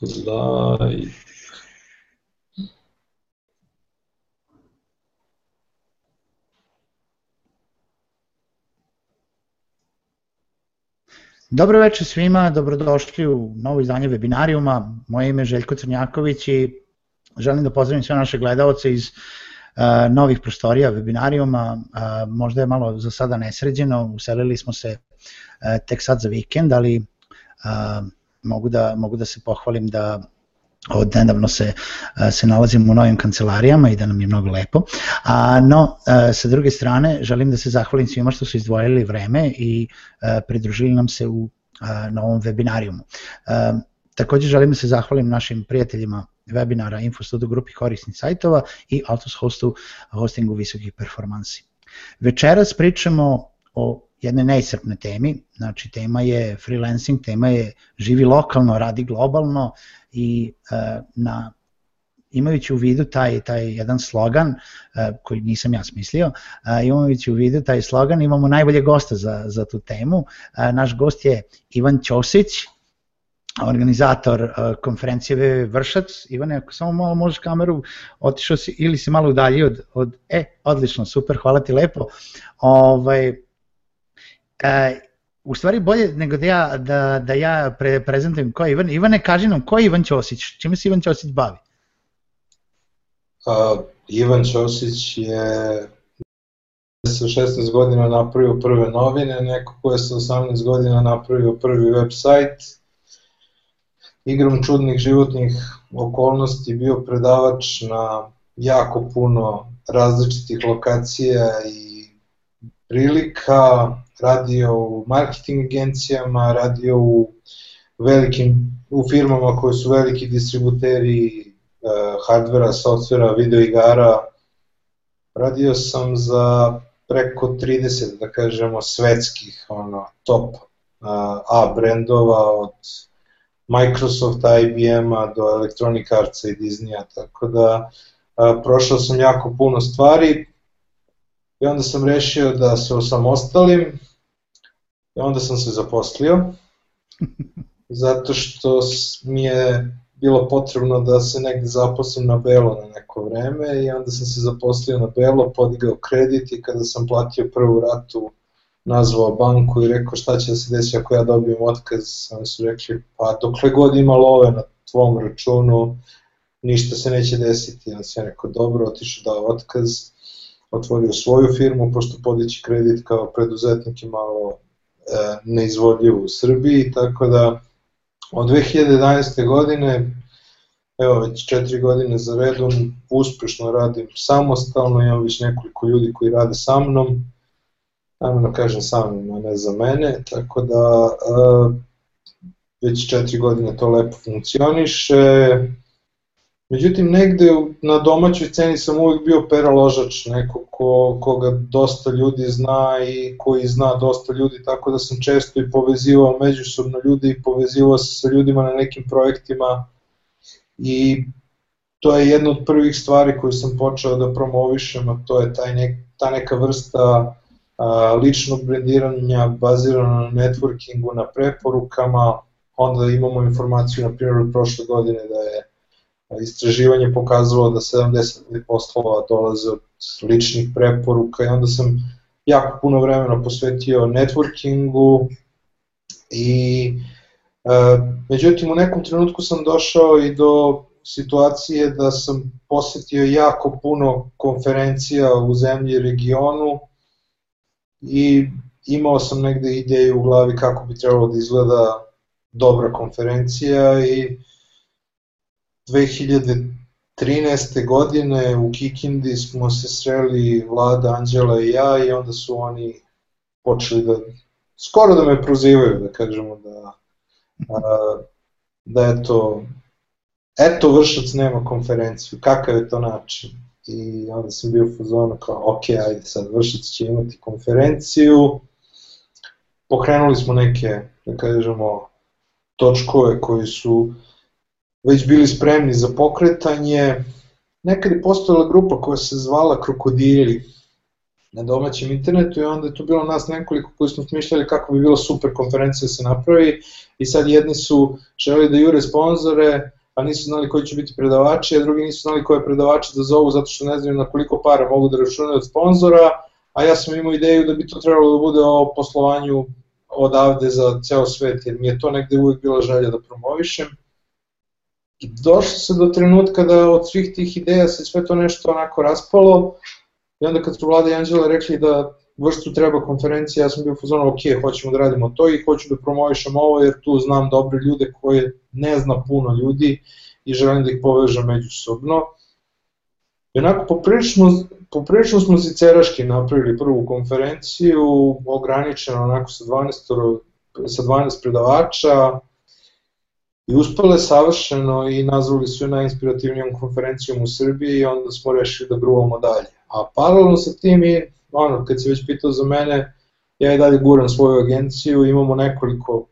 Live. Dobro večer svima, dobrodošli u novo izdanje webinarijuma. Moje ime je Željko Crnjaković i želim da pozdravim sve naše gledalce iz uh, novih prostorija webinarijuma. Uh, možda je malo za sada nesređeno, uselili smo se uh, tek sad za vikend, ali uh, mogu, da, mogu da se pohvalim da od nedavno se, se nalazimo u novim kancelarijama i da nam je mnogo lepo. A, no, sa druge strane, želim da se zahvalim svima što su izdvojili vreme i pridružili nam se u na ovom webinarijumu. Takođe želim da se zahvalim našim prijateljima webinara Infostudio grupi korisnih sajtova i Altus Hostu hostingu visokih performansi. Večeras pričamo o jedne neisrpne temi, znači tema je freelancing, tema je živi lokalno, radi globalno i uh, na imajući u vidu taj, taj jedan slogan uh, koji nisam ja smislio, uh, imajući u vidu taj slogan imamo najbolje gosta za, za tu temu. Uh, naš gost je Ivan Ćosić, organizator uh, konferencije Vršac. Ivane, ako samo malo možeš kameru, otišao si ili si malo udalji od, od e, odlično, super, hvala ti lepo. Ovaj, E, u stvari bolje nego da ja, da, da ja pre, prezentujem ko je Ivan. Ivane, kaži nam, ko je Ivan Ćosić? Čime se Ivan Ćosić bavi? Uh, Ivan Ćosić je sa 16 godina napravio prve novine, neko ko je sa 18 godina napravio prvi web sajt, igrom čudnih životnih okolnosti bio predavač na jako puno različitih lokacija i prilika, radio u marketing agencijama, radio u velikim u firmama koje su veliki distributeri uh, hardvera, softvera, videoigara. Radio sam za preko 30, da kažemo, svetskih ono, top uh, A brendova od Microsoft, IBM-a do Electronic Arts i Disneya, tako da uh, prošao sam jako puno stvari i onda sam rešio da se osamostalim I onda sam se zaposlio, zato što mi je bilo potrebno da se negde zaposlim na belo na neko vreme i onda sam se zaposlio na belo, podigao kredit i kada sam platio prvu ratu nazvao banku i rekao šta će da se desi ako ja dobijem otkaz, oni su rekli pa dokle god ima love na tvom računu, ništa se neće desiti. Ja sam rekao dobro, otišao dao otkaz, otvorio svoju firmu, pošto podići kredit kao preduzetnik je malo neizvodljivo u Srbiji, tako da od 2011. godine, evo već četiri godine za redom, uspešno radim samostalno, imam već nekoliko ljudi koji rade sa mnom, namjerno kažem sa mnom, a ne za mene, tako da e, već četiri godine to lepo funkcioniše, Međutim, negde na domaćoj ceni sam uvijek bio pera ložač, neko ko, koga dosta ljudi zna i koji zna dosta ljudi, tako da sam često i povezivao međusobno ljudi i povezivao se sa ljudima na nekim projektima i to je jedna od prvih stvari koju sam počeo da promovišem, a to je taj nek, ta neka vrsta a, ličnog brendiranja bazirano na networkingu, na preporukama, onda imamo informaciju, na primjer, od prošle godine da je istraživanje pokazalo da 70 poslova dolaze od ličnih preporuka i onda sam jako puno vremena posvetio networkingu i e, međutim u nekom trenutku sam došao i do situacije da sam posetio jako puno konferencija u zemlji i regionu i imao sam negde ideju u glavi kako bi trebalo da izgleda dobra konferencija i 2013. godine u Kikindi smo se sreli Vlada, Anđela i ja i onda su oni počeli da, skoro da me prozivaju, da kažemo da, a, da eto, eto Vršac nema konferenciju, kakav je to način? I onda sam bio u fazonu kao, ok, ajde sad Vršac će imati konferenciju, pokrenuli smo neke, da kažemo, točkove koji su uh, već bili spremni za pokretanje. Nekad je postojala grupa koja se zvala Krokodili na domaćem internetu i onda je tu bilo nas nekoliko koji smo smišljali kako bi bilo super konferencija da se napravi i sad jedni su želi da jure sponzore, pa nisu znali koji će biti predavači, a drugi nisu znali koje predavače da zovu zato što ne znaju na koliko para mogu da računaju od sponzora, a ja sam imao ideju da bi to trebalo da bude o poslovanju odavde za ceo svet, jer mi je to negde uvijek bila želja da promovišem. I došlo se do trenutka da od svih tih ideja se sve to nešto onako raspalo i onda kad su Vlada i Anđela rekli da vrstu treba konferencija, ja sam bio fazonu, ok, hoćemo da radimo to i hoću da promovišem ovo jer tu znam dobre ljude koje ne zna puno ljudi i želim da ih povežem međusobno. I onako poprilično, poprilično smo ceraški napravili prvu konferenciju, ograničeno onako sa 12, sa 12 predavača, i uspale savršeno i nazvali su najinspirativnijom konferencijom u Srbiji i onda smo rešili da gruvamo dalje. A paralelno sa tim i, ono, kad si već pitao za mene, ja i dalje guram svoju agenciju, imamo nekoliko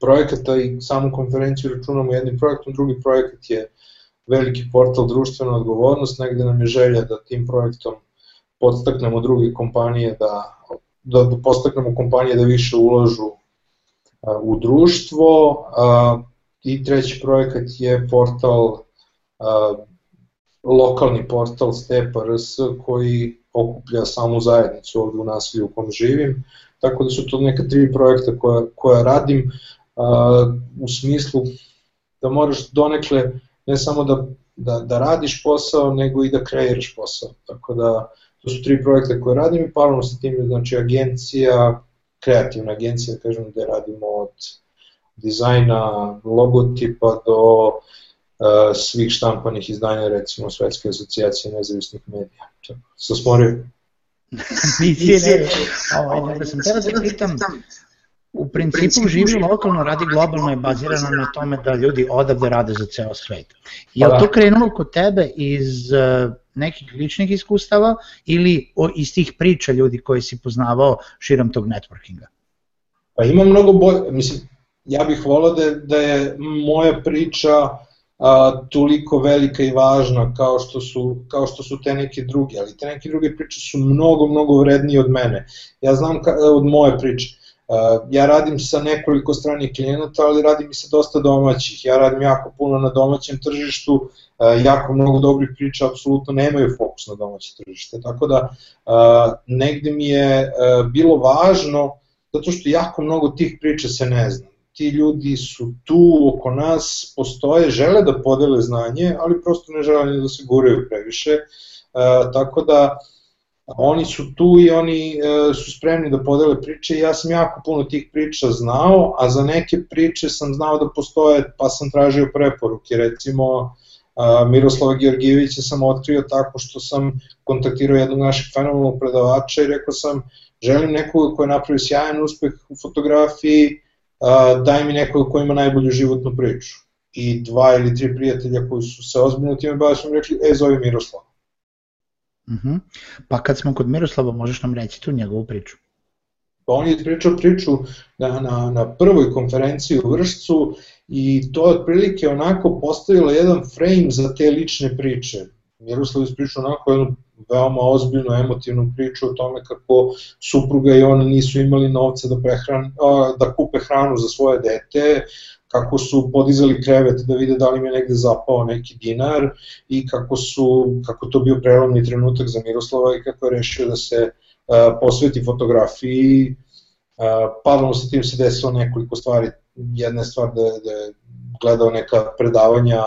projekata i samu konferenciju računamo jednim projektom, drugi projekat je veliki portal društvena odgovornost, negde nam je želja da tim projektom podstaknemo druge kompanije da, da podstaknemo kompanije da više ulažu u društvo, i treći projekat je portal, lokalni portal Stepa.rs koji okuplja samu zajednicu ovde u nasilju u kom živim, tako da su to neka tri projekta koja, koja radim u smislu da moraš donekle ne samo da, da, da radiš posao, nego i da kreiraš posao. Tako da to su tri projekta koje radim i paralelno sa tim znači agencija, kreativna agencija, kažem, gde radimo od dizajna logotipa do uh, svih štampanih izdanja, recimo Svetske asocijacije nezavisnih medija. Sa smorio? Nisi ne, ovaj, sam teo da pitam, u principu živi lokalno, radi globalno je bazirano na tome da ljudi odavde rade za ceo svet. Je li pa to da. krenulo kod tebe iz uh, nekih ličnih iskustava ili iz tih priča ljudi koji si poznavao širom tog networkinga? Pa ima mnogo bolje, mislim, ja bih volao da, da je moja priča a, toliko velika i važna kao što, su, kao što su te neke druge, ali te neke druge priče su mnogo, mnogo vrednije od mene. Ja znam ka, od moje priče. Uh, ja radim sa nekoliko stranih klijenata, ali radim i sa dosta domaćih. Ja radim jako puno na domaćem tržištu, uh, jako mnogo dobrih priča apsolutno nemaju fokus na domaće tržište. Tako da uh, negde mi je bilo važno, zato što jako mnogo tih priča se ne zna ti ljudi su tu oko nas, postoje, žele da podele znanje, ali prosto ne žele da se guraju previše, e, tako da oni su tu i oni e, su spremni da podele priče. I ja sam jako puno tih priča znao, a za neke priče sam znao da postoje, pa sam tražio preporuke, recimo e, Miroslava Georgijevića sam otkrio tako što sam kontaktirao jednog našeg fenomenalnog predavača i rekao sam želim nekoga ko je napravio sjajan uspeh u fotografiji, daj mi nekog ko ima najbolju životnu priču. I dva ili tri prijatelja koji su se ozbiljno time bavili su mi rekli, e, zove Miroslav. Uh mhm. -huh. Pa kad smo kod Miroslava, možeš nam reći tu njegovu priču? Pa on je pričao priču na, na, na prvoj konferenciji u Vršcu i to je otprilike onako postavilo jedan frame za te lične priče. Miroslav je ispričao onako jednu veoma ozbiljnu emotivnu priču o tome kako supruga i on nisu imali novca da, prehran, da kupe hranu za svoje dete, kako su podizali krevet da vide da li im je negde zapao neki dinar i kako, su, kako to bio prelomni trenutak za Miroslava i kako je rešio da se posveti fotografiji. Uh, paralelno sa tim se desilo nekoliko stvari. Jedna je stvar da, da je gledao neka predavanja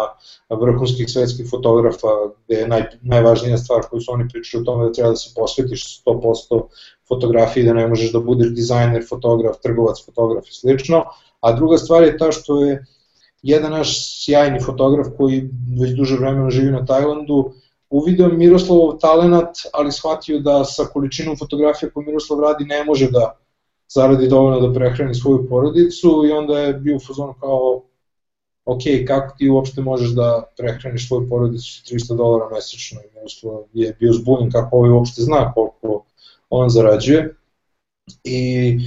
vrhunskih svetskih fotografa, gde je naj, najvažnija stvar koju su oni pričali o tome da treba da se posvetiš 100% fotografiji, da ne možeš da budeš dizajner, fotograf, trgovac, fotograf i slično. A druga stvar je ta što je jedan naš sjajni fotograf koji već duže vremena živi na Tajlandu, uvideo Miroslavov talenat, ali shvatio da sa količinom fotografija koju Miroslav radi ne može da zaradi dovoljno da prehrani svoju porodicu i onda je bio u fazonu kao ok, kako ti uopšte možeš da prehraniš svoju porodicu sa 300 dolara mesečno? I Miroslav je bio zbunjen kako ovaj uopšte zna koliko on zarađuje. I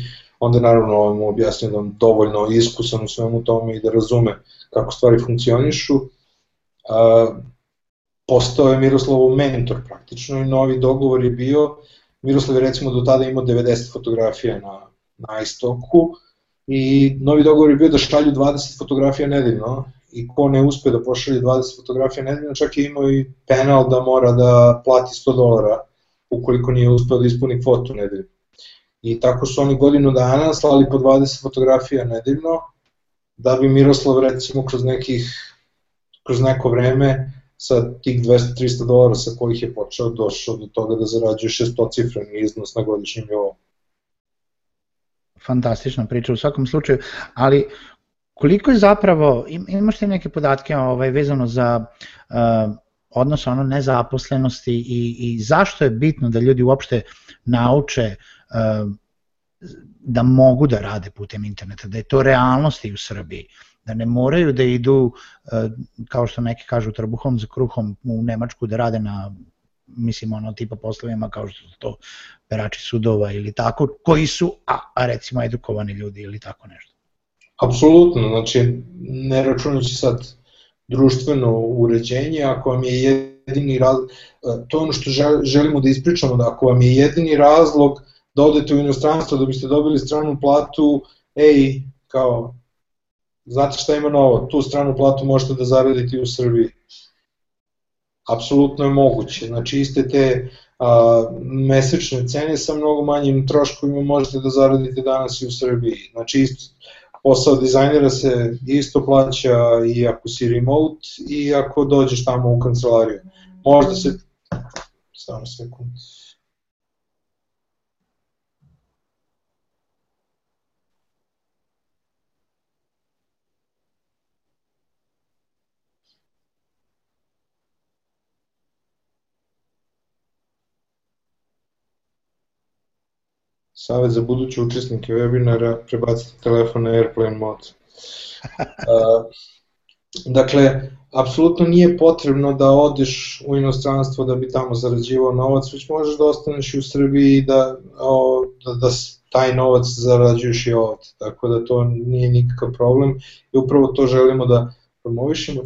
onda naravno on mu objasnio da on dovoljno iskusan u svemu tome i da razume kako stvari funkcionišu. A, postao je Miroslavov mentor praktično i novi dogovor je bio. Miroslav je recimo do tada imao 90 fotografija na, na istoku i novi dogovor je bio da šalju 20 fotografija nedeljno i ko ne uspe da pošalje 20 fotografija nedeljno, čak je imao i penal da mora da plati 100 dolara ukoliko nije uspeo da ispuni fotu nedeljno. I tako su oni godinu dana slali po 20 fotografija nedeljno, da bi Miroslav recimo kroz nekih kroz neko vreme sa tih 200-300 dolara sa kojih je počeo došao do toga da zarađuje šestocifreni iznos na godišnjem nivou. Fantastična priča u svakom slučaju, ali koliko je zapravo, imaš ti neke podatke ovaj, vezano za uh, odnos ono nezaposlenosti i, i zašto je bitno da ljudi uopšte nauče uh, da mogu da rade putem interneta, da je to realnost i u Srbiji, da ne moraju da idu, uh, kao što neki kažu, trbuhom za kruhom u Nemačku da rade na mislim ono tipa poslovima kao što su to perači sudova ili tako, koji su, a, a recimo edukovani ljudi ili tako nešto. Apsolutno, znači ne računajući sad društveno uređenje, ako vam je jedini razlog, to je ono što želimo da ispričamo, da ako vam je jedini razlog da odete u inostranstvo da biste dobili stranu platu, ej, kao, znate šta ima novo, tu stranu platu možete da zaradite u Srbiji. Apsolutno je moguće, znači iste te a, mesečne cene sa mnogo manjim troškovima možete da zaradite danas i u Srbiji. Znači isto, posao dizajnera se isto plaća i ako si remote i ako dođeš tamo u kancelariju. Možda se... Samo sekund. Savet za buduće učesnike webinara, prebacite telefon na airplane mod. Uh, dakle, apsolutno nije potrebno da odeš u inostranstvo da bi tamo zarađivao novac, već možeš da ostaneš i u Srbiji i da, o, da, da taj novac zarađuješ i ovde, tako da to nije nikakav problem i upravo to želimo da promovišemo.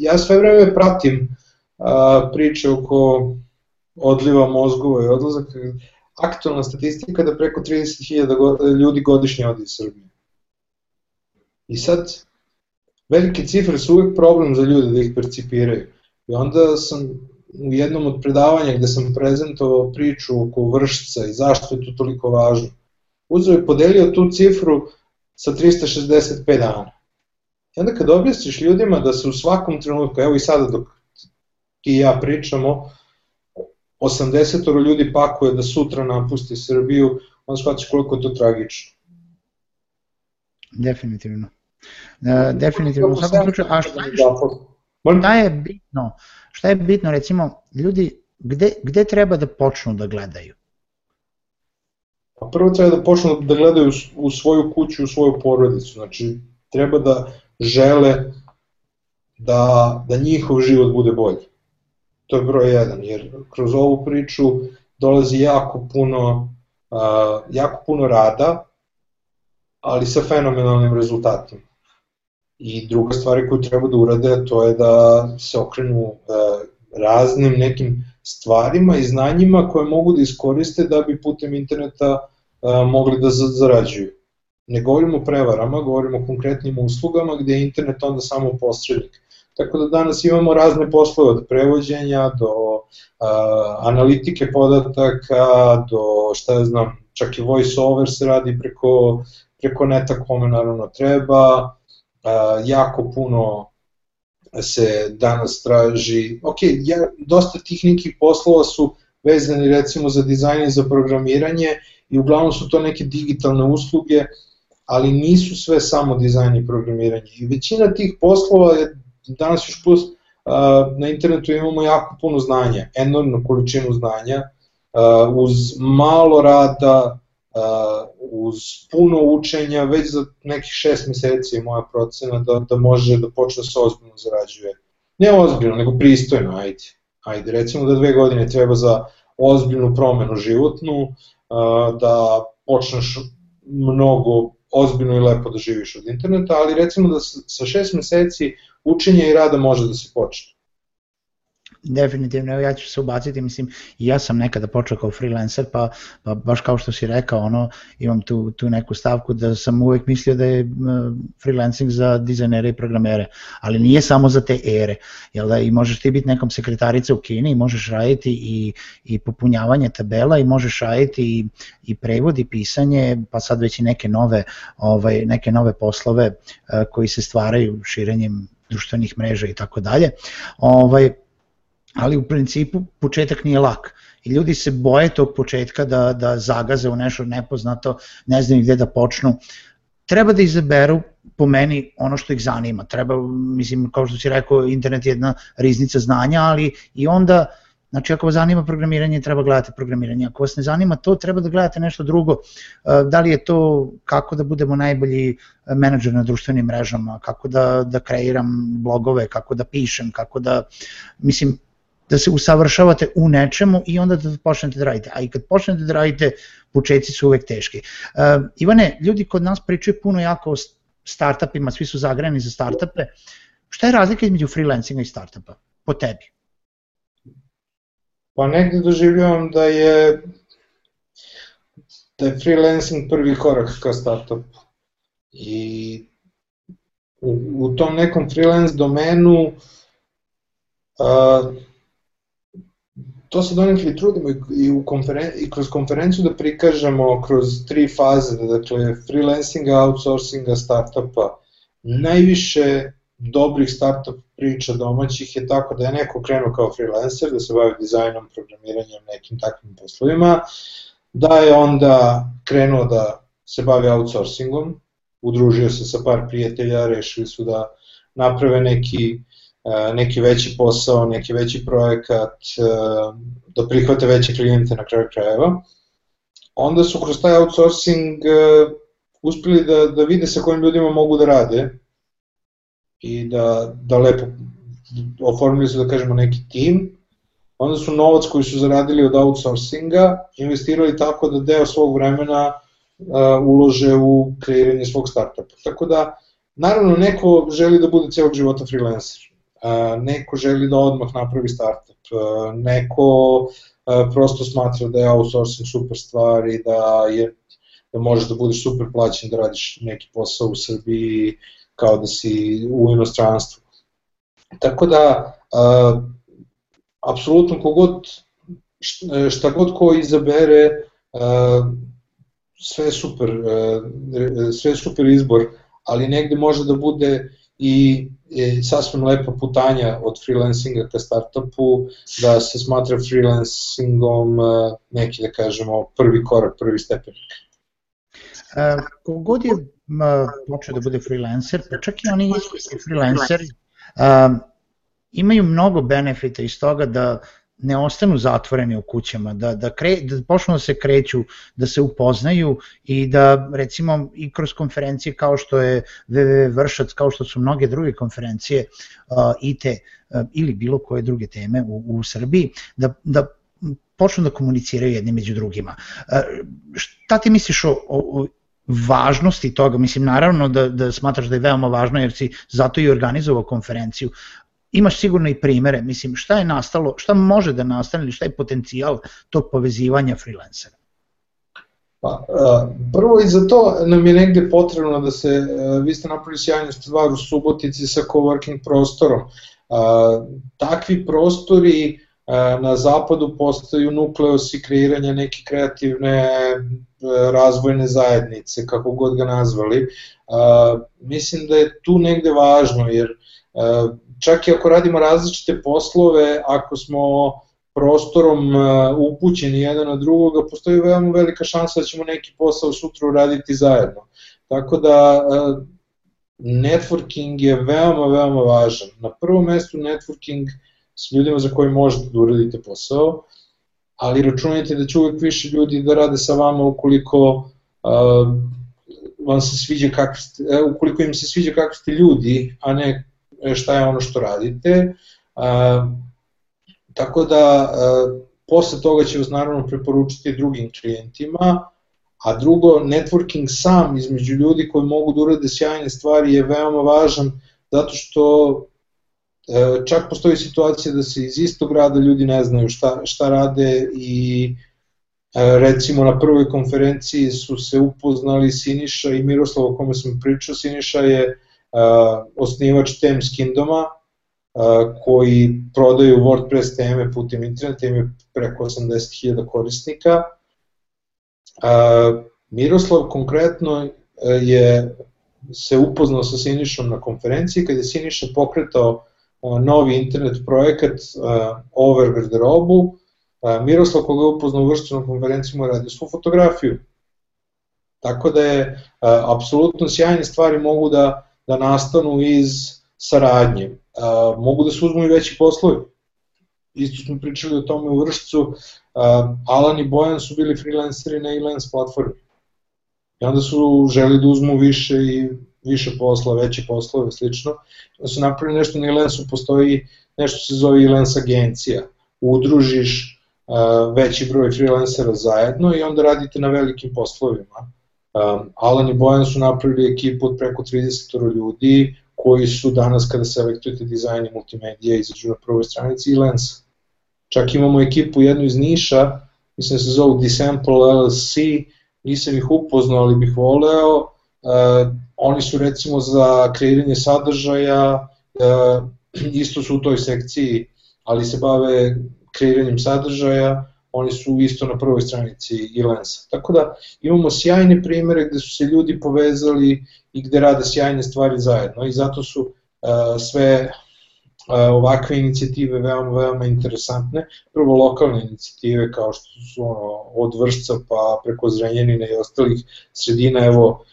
Ja sve vreme pratim a, priče oko odliva mozgova i odlazaka, aktualna statistika da preko 30.000 ljudi godišnje odi iz Srbije. I sad, velike cifre su uvek problem za ljude da ih percipiraju. I onda sam u jednom od predavanja gde sam prezentovao priču oko vršca i zašto je to toliko važno, uzeo i podelio tu cifru sa 365 dana. I onda kad objasniš ljudima da se u svakom trenutku, evo i sada dok ti i ja pričamo, 80 ljudi pakuje da sutra napusti Srbiju, onda shvatiš koliko je to tragično. Definitivno. Uh, definitivno, u svakom slučaju, a šta, šta je bitno, šta je bitno, recimo, ljudi, gde, gde treba da počnu da gledaju? Pa prvo treba da počnu da gledaju u svoju kuću, u svoju porodicu, znači treba da žele da, da njihov život bude bolji. To je broj jedan, jer kroz ovu priču dolazi jako puno, uh, jako puno rada, ali sa fenomenalnim rezultatima. I druga stvar koju treba da urade, to je da se okrenu uh, raznim nekim stvarima i znanjima koje mogu da iskoriste da bi putem interneta uh, mogli da zarađuju. Ne govorimo o prevarama, govorimo o konkretnim uslugama gde je internet onda samo posrednik. Tako da danas imamo razne poslove od prevođenja do a, analitike podataka, do šta ja znam, čak i voice over se radi preko, preko neta kome naravno treba, a, jako puno se danas traži, ok, ja, dosta tih nekih poslova su vezani recimo za dizajn i za programiranje i uglavnom su to neke digitalne usluge, ali nisu sve samo dizajn i programiranje. I većina tih poslova je danas još plus na internetu imamo jako puno znanja, enormnu količinu znanja, uz malo rada, uz puno učenja, već za nekih šest meseci je moja procena da, da može da počne da se ozbiljno zarađuje. Ne ozbiljno, nego pristojno, ajde. Ajde, recimo da dve godine treba za ozbiljnu promenu životnu, da počneš mnogo ozbiljno i lepo da živiš od interneta, ali recimo da sa šest meseci učenja i rada može da se počne. Definitivno, ja ću se ubaciti, mislim, ja sam nekada počeo kao freelancer, pa, pa baš kao što si rekao, ono, imam tu, tu neku stavku da sam uvek mislio da je freelancing za dizajnere i programere, ali nije samo za te ere, jel da, i možeš ti biti nekom sekretarica u Kini i možeš raditi i, i popunjavanje tabela i možeš raditi i, i prevod i pisanje, pa sad već i neke nove, ovaj, neke nove poslove uh, koji se stvaraju širenjem društvenih mreža i tako dalje. Ovaj, ali u principu početak nije lak i ljudi se boje tog početka da, da zagaze u nešto nepoznato, ne znaju gde da počnu. Treba da izaberu po meni ono što ih zanima. Treba, mislim, kao što si rekao, internet je jedna riznica znanja, ali i onda Znači ako vas zanima programiranje, treba gledati programiranje. Ako vas ne zanima to, treba da gledate nešto drugo. E, da li je to kako da budemo najbolji menadžer na društvenim mrežama, kako da, da kreiram blogove, kako da pišem, kako da, mislim, da se usavršavate u nečemu i onda da počnete da radite. A i kad počnete da radite, početci su uvek teški. Uh, Ivane, ljudi kod nas pričaju puno jako o startupima, svi su zagrani za startupe. Šta je razlika između freelancinga i startupa po tebi? Pa negde doživljavam da je da je freelancing prvi korak ka startupu. I u, u tom nekom freelance domenu uh, to se donekli trudimo i, u konferen, i kroz konferenciju da prikažemo kroz tri faze, dakle freelancinga, outsourcinga, startupa. Najviše dobrih startup priča domaćih je tako da je neko krenuo kao freelancer, da se bavi dizajnom, programiranjem, nekim takvim poslovima, da je onda krenuo da se bavi outsourcingom, udružio se sa par prijatelja, rešili su da naprave neki E, neki veći posao, neki veći projekat, e, da prihvate veće klijente na kraju krajeva. Onda su kroz taj outsourcing e, uspeli da, da vide sa kojim ljudima mogu da rade i da, da lepo oformili su, da kažemo, neki tim. Onda su novac koji su zaradili od outsourcinga investirali tako da deo svog vremena uh, ulože u kreiranje svog startupa. Tako da, naravno, neko želi da bude celog života freelancer neko želi da odmah napravi startup, neko prosto smatra da je outsourcing super stvar i da, je, da možeš da budeš super plaćen da radiš neki posao u Srbiji kao da si u inostranstvu. Tako da, uh, apsolutno kogod, šta god ko izabere, uh, sve super, uh, sve super izbor, ali negde može da bude i je sasvim lepa putanja od freelancinga ka startupu, da se smatra freelancingom e, neki, da kažemo, prvi korak, prvi stepenik. Uh, kogod je počeo da bude freelancer, pa čak i oni iskusni freelanceri, uh, imaju mnogo benefita iz toga da ne ostanu zatvoreni u kućama, da, da, kre, da počnu da se kreću, da se upoznaju i da recimo i kroz konferencije kao što je VVV Vršac, kao što su mnoge druge konferencije uh, IT uh, ili bilo koje druge teme u, u Srbiji, da, da počnu da komuniciraju jedni među drugima. Uh, šta ti misliš o, o, važnosti toga, mislim naravno da, da smatraš da je veoma važno jer si zato i organizovao konferenciju, imaš sigurno i primere, mislim šta je nastalo, šta može da nastane ili šta je potencijal tog povezivanja freelancera? Pa, prvo i za to nam je negde potrebno da se, vi ste napravili sjajnu stvar u Subotici sa coworking prostorom. Takvi prostori na zapadu postaju nukleosi kreiranja neke kreativne razvojne zajednice, kako god ga nazvali. Mislim da je tu negde važno, jer čak i ako radimo različite poslove, ako smo prostorom e, upućeni jedan na drugoga, postoji veoma velika šansa da ćemo neki posao sutra uraditi zajedno. Tako da e, networking je veoma, veoma važan. Na prvom mestu networking s ljudima za koji možete da uradite posao, ali računajte da će uvek više ljudi da rade sa vama ukoliko uh, vam se sviđa kakvi ste, ukoliko im se sviđa kakvi ste ljudi, a ne E, šta je ono što radite. A, tako da a, posle toga će vas naravno preporučiti drugim klijentima, a drugo, networking sam između ljudi koji mogu da urade sjajne stvari je veoma važan zato što čak postoji situacija da se iz istog grada ljudi ne znaju šta, šta rade i recimo na prvoj konferenciji su se upoznali Siniša i Miroslav o kome sam pričao, Siniša je osnivač Tem Skindoma, koji prodaju WordPress teme putem interneta, ima preko 80.000 korisnika. Miroslav konkretno je se upoznao sa Sinišom na konferenciji, kada je Siniša pokretao novi internet projekat Over garderobu, Miroslav koga je upoznao u vršćenom konferenciju mu radio svu fotografiju. Tako da je, apsolutno sjajne stvari mogu da, da nastanu iz saradnje. Mogu da se uzmu i veći poslovi. Isto smo pričali o tome u vršcu, Alan i Bojan su bili freelanceri na e-lens platformi. I onda su želi da uzmu više i više posla, veće poslove, slično. Da su napravili nešto na e-lensu, postoji nešto se zove e-lens agencija. Udružiš veći broj freelancera zajedno i onda radite na velikim poslovima. Alan i Bojan su napravili ekipu od preko 30 ljudi koji su danas kada selektujete dizajn i multimedija izađu na prvoj stranici i. Čak imamo ekipu jednu iz Niša, mislim da se zove Desample LLC, nisam ih upoznao, ali bih voleo. Uh, oni su recimo za kreiranje sadržaja, uh, isto su u toj sekciji, ali se bave kreiranjem sadržaja, oni su isto na prvoj stranici Ilensa. Tako da imamo sjajne primere gde su se ljudi povezali i gde rade sjajne stvari zajedno i zato su uh, sve uh, ovakve inicijative veoma, veoma interesantne. Prvo lokalne inicijative kao što su ono, od Vršca pa preko Zrenjanina i ostalih sredina, evo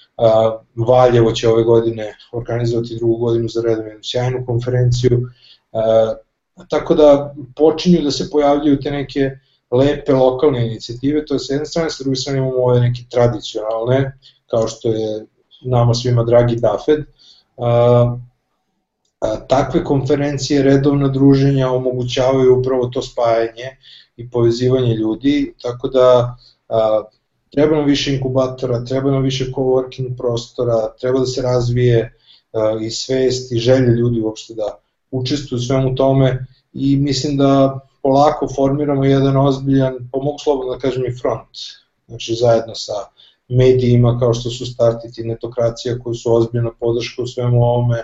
Valjevo će ove godine organizovati drugu godinu za redom jednu sjajnu konferenciju, uh, tako da počinju da se pojavljaju te neke lepe lokalne inicijative, to je s jedne strane, s druge strane imamo ove neke tradicionalne, kao što je nama svima dragi Dafed, a, takve konferencije, redovna druženja omogućavaju upravo to spajanje i povezivanje ljudi, tako da a, treba nam više inkubatora, treba nam više coworking prostora, treba da se razvije a, i svest i želje ljudi uopšte da učestvuju u svemu tome. I mislim da polako formiramo jedan ozbiljan, pa mogu slobodno da kažem i front, znači zajedno sa medijima kao što su Startit i Netokracija koji su ozbiljna podrška u svemu ovome,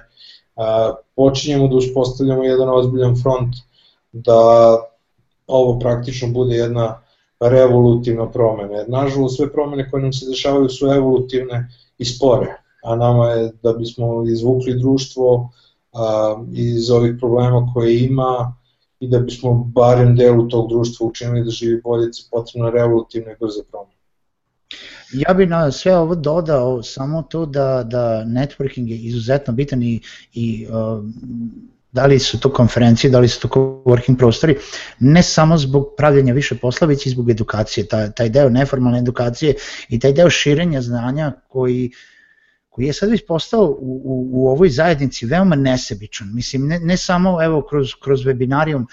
a, počinjemo da uspostavljamo jedan ozbiljan front da ovo praktično bude jedna revolutivna promena. Jer nažalost sve promene koje nam se dešavaju su evolutivne i spore, a nama je da bismo izvukli društvo a, iz ovih problema koje ima i da bismo barem delu tog društva učinili da živi bolje, potrebno revolutivne i brze promene. Ja bih na sve ovo dodao samo to da, da networking je izuzetno bitan i, i uh, da li su to konferencije, da li su to working prostori, ne samo zbog pravljenja više posla, već i zbog edukacije, taj, taj deo neformalne edukacije i taj deo širenja znanja koji koji je sad već postao u, u, u ovoj zajednici veoma nesebičan. Mislim, ne, ne samo evo kroz, kroz webinarijum,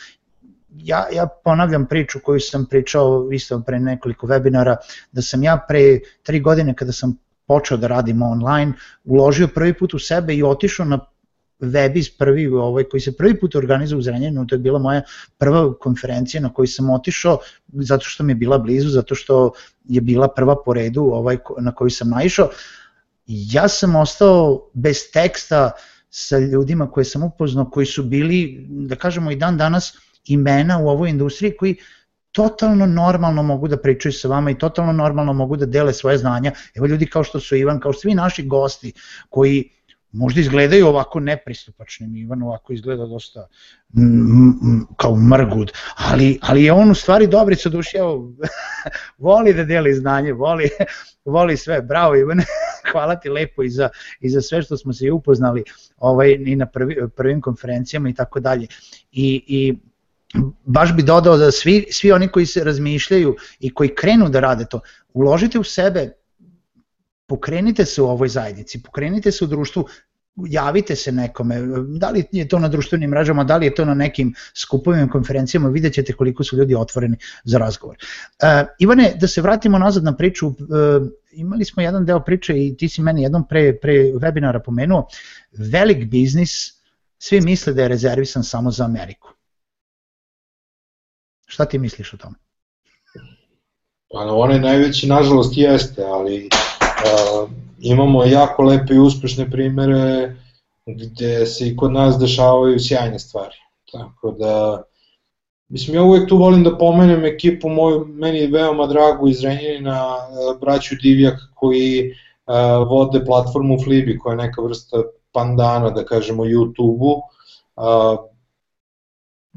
ja, ja ponavljam priču koju sam pričao isto pre nekoliko webinara, da sam ja pre tri godine kada sam počeo da radim online, uložio prvi put u sebe i otišao na Webiz prvi ovaj koji se prvi put organizuje u Zrenjaninu, to je bila moja prva konferencija na kojoj sam otišao zato što mi je bila blizu, zato što je bila prva po redu ovaj na koju sam naišao. Ja sam ostao bez teksta sa ljudima koje sam upoznao, koji su bili, da kažemo i dan danas, imena u ovoj industriji koji totalno normalno mogu da pričaju sa vama i totalno normalno mogu da dele svoje znanja. Evo ljudi kao što su Ivan, kao svi naši gosti koji možda izgledaju ovako nepristupačnim, Ivan ovako izgleda dosta kao mrgud, ali, ali je on u stvari dobrica duši, evo, voli da deli znanje, voli, voli sve, bravo Ivan, hvala ti lepo i za, i za sve što smo se upoznali ovaj, i na prvi, prvim konferencijama i tako dalje. I, i baš bi dodao da svi, svi oni koji se razmišljaju i koji krenu da rade to, uložite u sebe, pokrenite se u ovoj zajednici, pokrenite se u društvu, javite se nekome, da li je to na društvenim mrežama, da li je to na nekim skupovima, konferencijama, vidjet ćete koliko su ljudi otvoreni za razgovor. Uh, Ivane, da se vratimo nazad na priču, uh, imali smo jedan deo priče i ti si meni jednom pre, pre webinara pomenuo, velik biznis svi misle da je rezervisan samo za Ameriku. Šta ti misliš o tome? Pa onaj najveći nažalost jeste, ali uh, imamo jako lepe i uspešne primere gde se i kod nas dešavaju sjajne stvari. Tako da, mislim, ja uvek tu volim da pomenem ekipu moju, meni je veoma drago iz Renjanina, braću Divjak koji uh, vode platformu Flibi, koja je neka vrsta pandana, da kažemo, YouTube-u. Uh,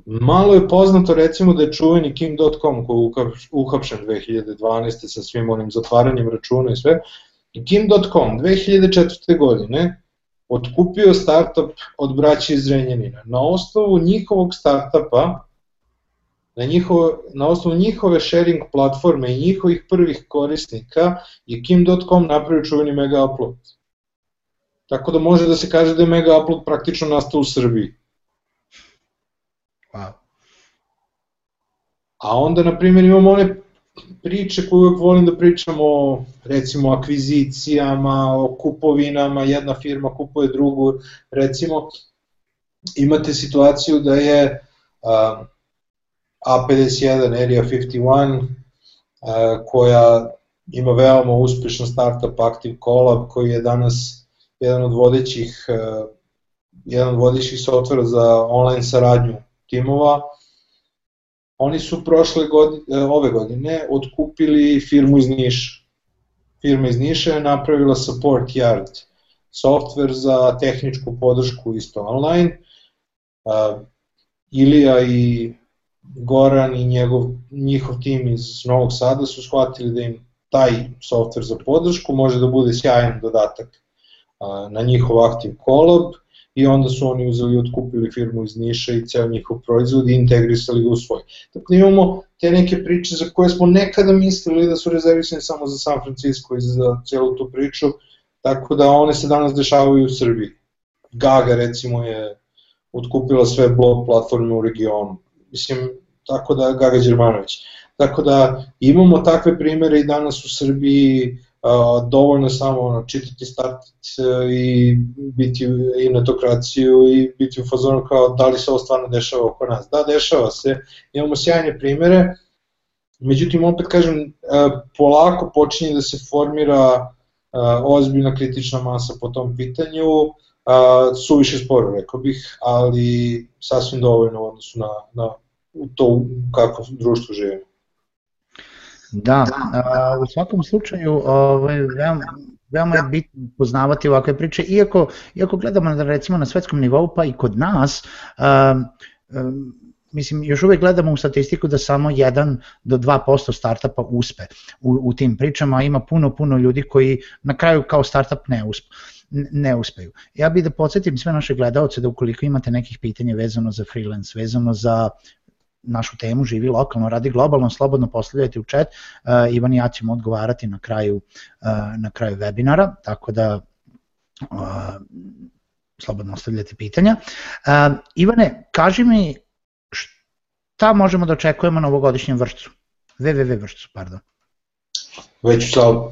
malo je poznato recimo da je čuveni Kim.com koji je uhapšen 2012. sa svim onim zatvaranjem računa i sve. Kim.com 2004. godine otkupio startup od braća iz Renjanina. Na osnovu njihovog startupa, na, njihovo, na osnovu njihove sharing platforme i njihovih prvih korisnika je Kim.com napravio čuveni Mega Upload. Tako da može da se kaže da je Mega Upload praktično nastao u Srbiji. Wow. A onda, na primjer, imamo one priče koje uvek volim da pričamo recimo o akvizicijama, o kupovinama, jedna firma kupuje drugu, recimo imate situaciju da je uh, A51 Area 51 uh, koja ima veoma uspešan startup Active Collab koji je danas jedan od vodećih uh, jedan od vodećih softvera za online saradnju timova oni su prošle godine, ove godine otkupili firmu iz Niša. Firma iz Niša je napravila Support Yard, software za tehničku podršku isto online. Ilija i Goran i njegov, njihov tim iz Novog Sada su shvatili da im taj software za podršku može da bude sjajan dodatak na njihov Active Collab i onda su oni uzeli i otkupili firmu iz Niša i ceo njihov proizvod i integrisali ga u svoj. Dakle, imamo te neke priče za koje smo nekada mislili da su rezervisane samo za San Francisco i za celu tu priču, tako da one se danas dešavaju u Srbiji. Gaga recimo je otkupila sve blog platforme u regionu. Mislim, tako da Gaga Đermanović. Tako da imamo takve primere i danas u Srbiji, Uh, dovoljno samo ono, čitati start i biti i netokraciju i biti u fazonu kao da li se ovo stvarno dešava oko nas. Da, dešava se, imamo sjajne primere, međutim opet kažem, uh, polako počinje da se formira uh, ozbiljna kritična masa po tom pitanju, suviše sporo rekao bih, ali sasvim dovoljno u odnosu na, na to kako društvo živimo. Da, a, u svakom slučaju ovaj, veoma, veoma je bitno poznavati ovakve priče, iako, iako gledamo da recimo na svetskom nivou pa i kod nas, a, a, mislim, još uvek gledamo u statistiku da samo 1 do 2% startupa uspe u, u tim pričama, ima puno, puno ljudi koji na kraju kao startup ne uspe ne uspeju. Ja bih da podsjetim sve naše gledalce da ukoliko imate nekih pitanja vezano za freelance, vezano za našu temu živi lokalno, radi globalno, slobodno postavljajte u chat, uh, Ivan i ja ćemo odgovarati na kraju, uh, na kraju webinara, tako da uh, slobodno ostavljate pitanja. Ivane, kaži mi šta možemo da očekujemo na ovogodišnjem vršcu? www vršcu, pardon. Već u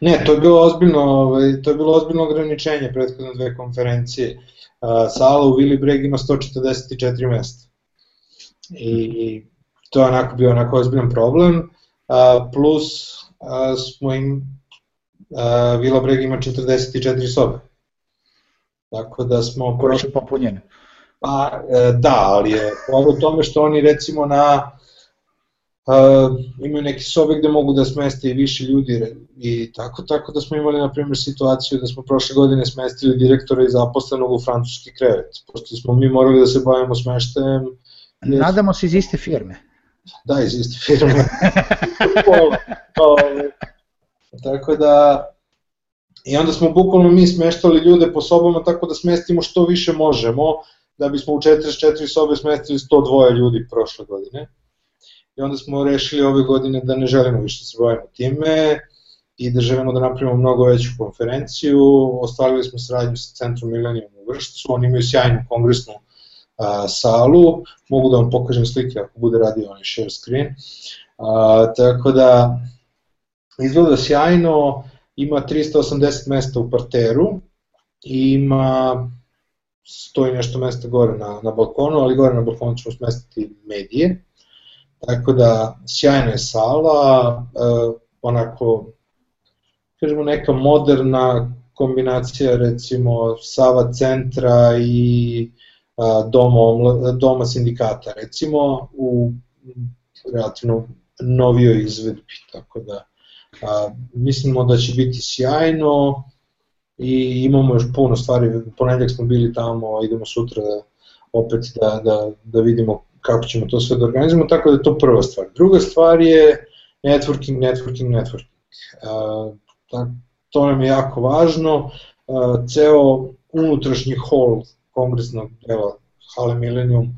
Ne, to je bilo ozbiljno, ovaj, to je bilo ozbiljno ograničenje prethodne dve konferencije. Sala u Willy Breg ima 144 mesta. I to je onako bio onako ozbiljan problem. Plus smo im Vila Breg ima 44 sobe. Tako da smo... Koje su popunjene? Pa, e, da, ali je ovo tome što oni recimo na uh, imaju neke sobe gde mogu da smeste i više ljudi i tako, tako da smo imali na primjer situaciju da smo prošle godine smestili direktora i zaposlenog u francuski krevet, pošto smo mi morali da se bavimo smeštajem. Nadamo se iz iste firme. Da, iz iste firme. Pola. tako da, i onda smo bukvalno mi smeštali ljude po sobama tako da smestimo što više možemo, da bismo u 44 sobe smestili 102 ljudi prošle godine i onda smo rešili ove godine da ne želimo više da se bavimo time i da želimo da napravimo mnogo veću konferenciju. Ostvarili smo saradnju sa Centrom Millennium u Vršcu, oni imaju sjajnu kongresnu a, salu, mogu da vam pokažem slike ako bude radio onaj share screen. A, tako da izgleda sjajno, ima 380 mesta u parteru, ima stoji nešto mesta gore na, na balkonu, ali gore na balkonu ćemo smestiti medije. Tako da, sjajna je sala, e, onako, kažemo neka moderna kombinacija recimo Sava centra i a, doma, doma sindikata recimo u relativno novijoj izvedbi, tako da a, mislimo da će biti sjajno i imamo još puno stvari, ponedljak smo bili tamo, idemo sutra da, opet da, da, da vidimo kako ćemo to sve da organizujemo, tako da je to prva stvar. Druga stvar je networking, networking, networking. Uh, to nam je jako važno, uh, ceo unutrašnji hol kongresnog dela Hale Millennium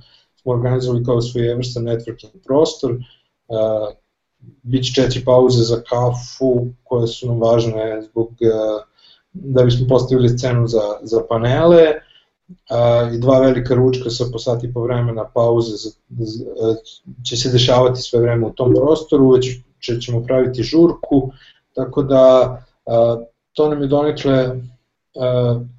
smo organizovali kao svojevrstan networking prostor, uh, bit četiri pauze za kafu koje su nam važne zbog da bismo postavili scenu za, za panele i dva velika ručka sa po sati po vremena pauze za, će se dešavati sve vreme u tom prostoru, već ćemo praviti žurku, tako da to nam je donekle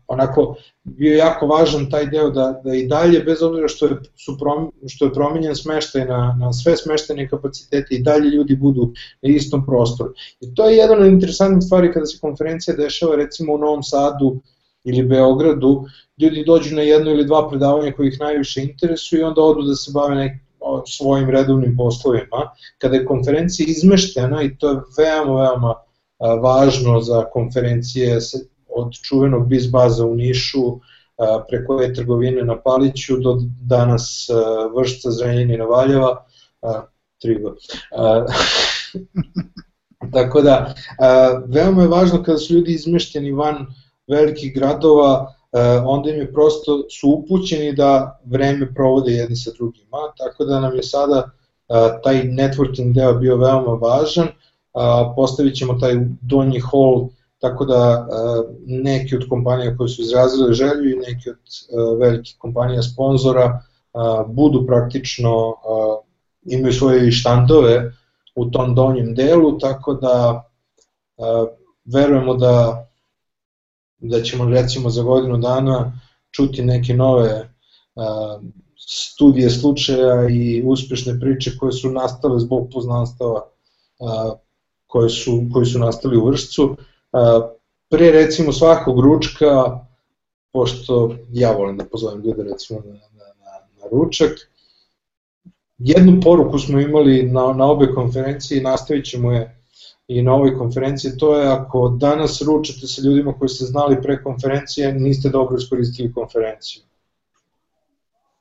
onako bio jako važan taj deo da, da i dalje, bez obzira što je, su prom, što je promenjen smeštaj na, na sve smeštene kapacitete i dalje ljudi budu na istom prostoru. I to je jedan od interesantnih stvari kada se konferencija dešava recimo u Novom Sadu ili Beogradu, ljudi dođu na jedno ili dva predavanja koji ih najviše interesuju i onda odu da se bave nek, svojim redovnim poslovima. Kada je konferencija izmeštena i to je veoma, veoma važno za konferencije od čuvenog biz baza u Nišu preko je trgovine na Paliću do danas vršca Zrenjanina Valjeva, Trigo. Tako da, veoma je važno kada su ljudi izmešteni van velikih gradova, onda im je prosto su upućeni da vreme provode jedni sa drugima, tako da nam je sada taj networking deo bio veoma važan, postavit ćemo taj donji hall tako da neki od kompanija koje su izrazile želju i neki od velikih kompanija sponzora budu praktično, imaju svoje štandove u tom donjem delu, tako da verujemo da, da ćemo recimo za godinu dana čuti neke nove studije slučaja i uspešne priče koje su nastale zbog poznanstava koje su, koji su nastali u vršcu. Pre recimo svakog ručka, pošto ja volim da pozovem ljude recimo na, na, na, na ručak, jednu poruku smo imali na, na obe konferencije i nastavit ćemo je i na ovoj konferenciji, to je ako danas ručate sa ljudima koji ste znali pre konferencije, niste dobro iskoristili konferenciju.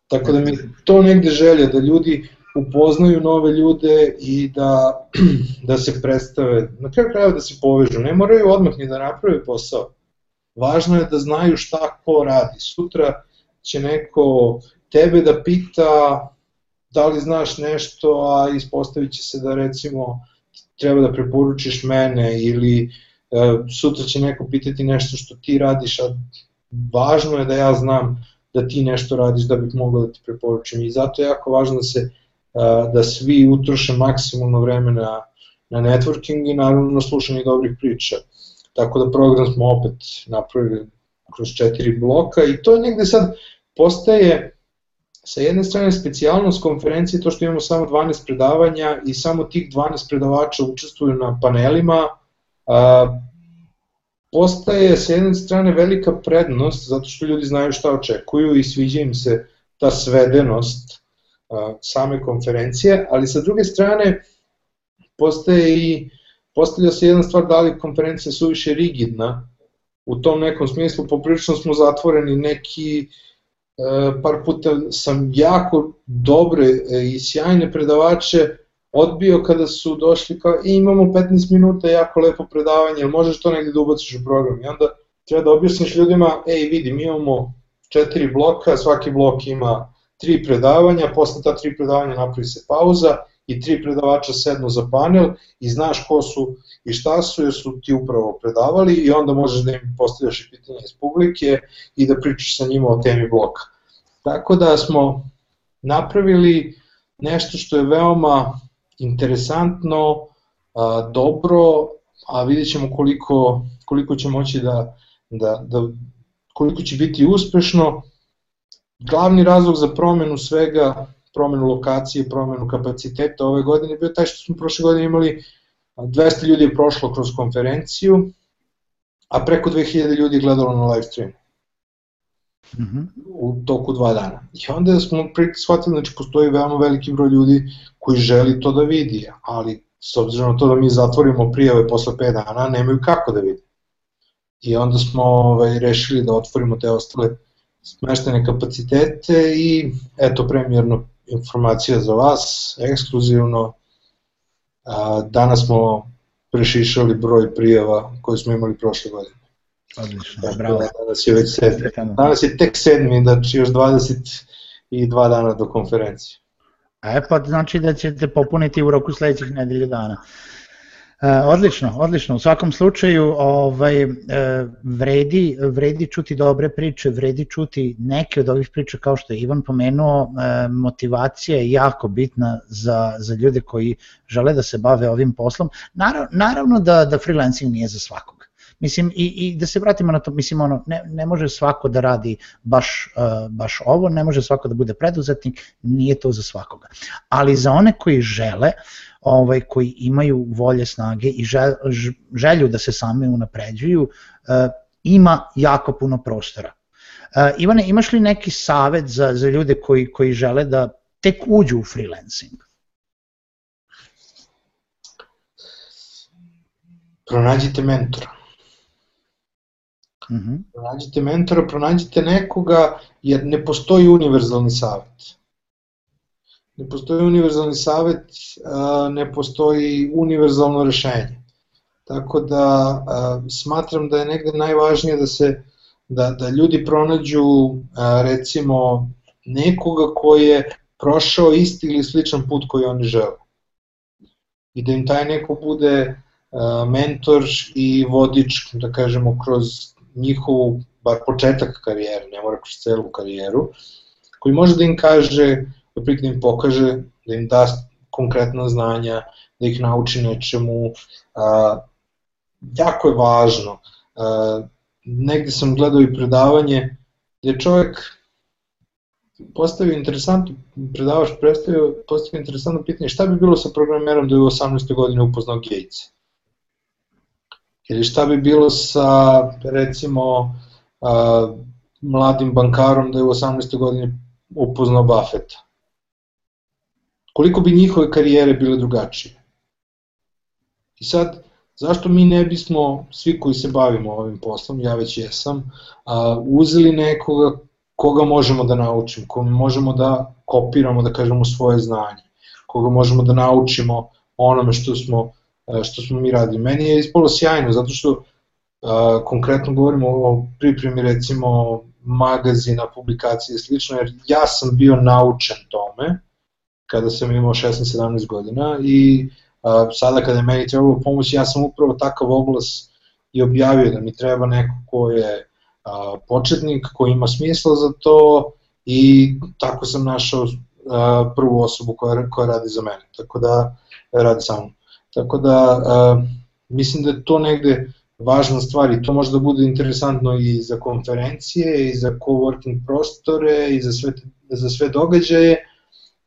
Tako da mi to negde želja da ljudi upoznaju nove ljude i da, da se predstave, na kraju krajeva da se povežu, ne moraju odmah ni da naprave posao. Važno je da znaju šta ko radi. Sutra će neko tebe da pita da li znaš nešto, a ispostavit će se da recimo treba da preporučiš mene ili e, sutra će neko pitati nešto što ti radiš, a važno je da ja znam da ti nešto radiš da bih mogao da ti preporučim i zato je jako važno da se da svi utroše maksimalno vreme na, na networking i naravno na slušanje dobrih priča. Tako da program smo opet napravili kroz četiri bloka i to je negde sad postaje sa jedne strane specijalnost konferencije to što imamo samo 12 predavanja i samo tih 12 predavača učestvuju na panelima, a, postaje sa jedne strane velika prednost zato što ljudi znaju šta očekuju i sviđa im se ta svedenost same konferencije, ali sa druge strane postaje i postavlja se jedna stvar da li konferencija suviše rigidna, u tom nekom smislu poprilično smo zatvoreni neki e, par puta sam jako dobre e, i sjajne predavače odbio kada su došli kao e, imamo 15 minuta jako lepo predavanje, možeš to negde da ubaciš u program i onda treba da objasniš ljudima, ej vidi mi imamo četiri bloka, svaki blok ima tri predavanja, posle ta tri predavanja napravi se pauza i tri predavača sednu za panel i znaš ko su i šta su jer su ti upravo predavali i onda možeš da im postavljaš i pitanje iz publike i da pričaš sa njima o temi bloka. Tako da smo napravili nešto što je veoma interesantno, a, dobro, a vidjet ćemo koliko, koliko će moći da, da, da koliko će biti uspešno. Glavni razlog za promenu svega, promenu lokacije, promenu kapaciteta ove godine bio taj što smo prošle godine imali 200 ljudi je prošlo kroz konferenciju, a preko 2000 ljudi je gledalo na live streamu. Mm -hmm. u toku dva dana. I onda smo shvatili, znači postoji veoma veliki broj ljudi koji želi to da vidi, ali s obzirom na to da mi zatvorimo prijave posle 5 dana, nemaju kako da vidi. I onda smo ovaj, rešili da otvorimo te ostale smeštene kapacitete i eto premijerno informacija za vas, ekskluzivno. A, danas smo prešišali broj prijava koje smo imali prošle godine. Odlično, Tako, bravo. Danas je već sedmi. Danas je tek sedmi, znači još 22 dana do konferencije. E pa znači da ćete popuniti u roku sledećih nedelju dana. E, odlično, odlično. U svakom slučaju ovaj, e, vredi, vredi čuti dobre priče, vredi čuti neke od ovih priča kao što je Ivan pomenuo, e, motivacija je jako bitna za, za ljude koji žele da se bave ovim poslom. Naravno, naravno da, da freelancing nije za svakog. Mislim, i, i da se vratimo na to, mislim, ono, ne, ne može svako da radi baš, uh, baš ovo, ne može svako da bude preduzetnik, nije to za svakoga. Ali za one koji žele, ovaj, koji imaju volje, snage i žel, želju da se sami unapređuju, uh, ima jako puno prostora. Uh, Ivane, imaš li neki savet za, za ljude koji, koji žele da tek uđu u freelancing? Pronađite mentora -hmm. Pronađite mentora, pronađite nekoga, jer ne postoji univerzalni savet. Ne postoji univerzalni savet, ne postoji univerzalno rešenje. Tako da smatram da je negde najvažnije da se da, da ljudi pronađu recimo nekoga ko je prošao isti ili sličan put koji oni žele. I da im taj neko bude mentor i vodič, da kažemo, kroz njihovu, bar početak karijere, ne mora kroz celu karijeru, koji može da im kaže, da im pokaže, da im da konkretna znanja, da ih nauči nečemu. A, jako je važno. A, negde sam gledao i predavanje gde čovjek postavio interesantno, predavač predstavio, postavio interesantno pitanje šta bi bilo sa programerom da je u 18. godine upoznao Gatesa Ili šta bi bilo sa, recimo, a, mladim bankarom da je u 18. godini upoznao Buffetta? Koliko bi njihove karijere bile drugačije? I sad, zašto mi ne bismo, svi koji se bavimo ovim poslom, ja već jesam, a, uzeli nekoga koga možemo da naučimo, koga možemo da kopiramo, da kažemo, svoje znanje, koga možemo da naučimo onome što smo što smo mi radili. Meni je ispalo sjajno, zato što e, konkretno govorimo o pripremi recimo magazina, publikacije i slično, jer ja sam bio naučen tome kada sam imao 16-17 godina i a, sada kada je meni trebalo pomoć, ja sam upravo takav oglas i objavio da mi treba neko ko je početnik, ko ima smisla za to i tako sam našao prvu osobu koja, koja radi za mene, tako da radi sa mnom. Tako da a, mislim da je to negde važna stvar i to može da bude interesantno i za konferencije i za coworking prostore i za sve, za sve događaje,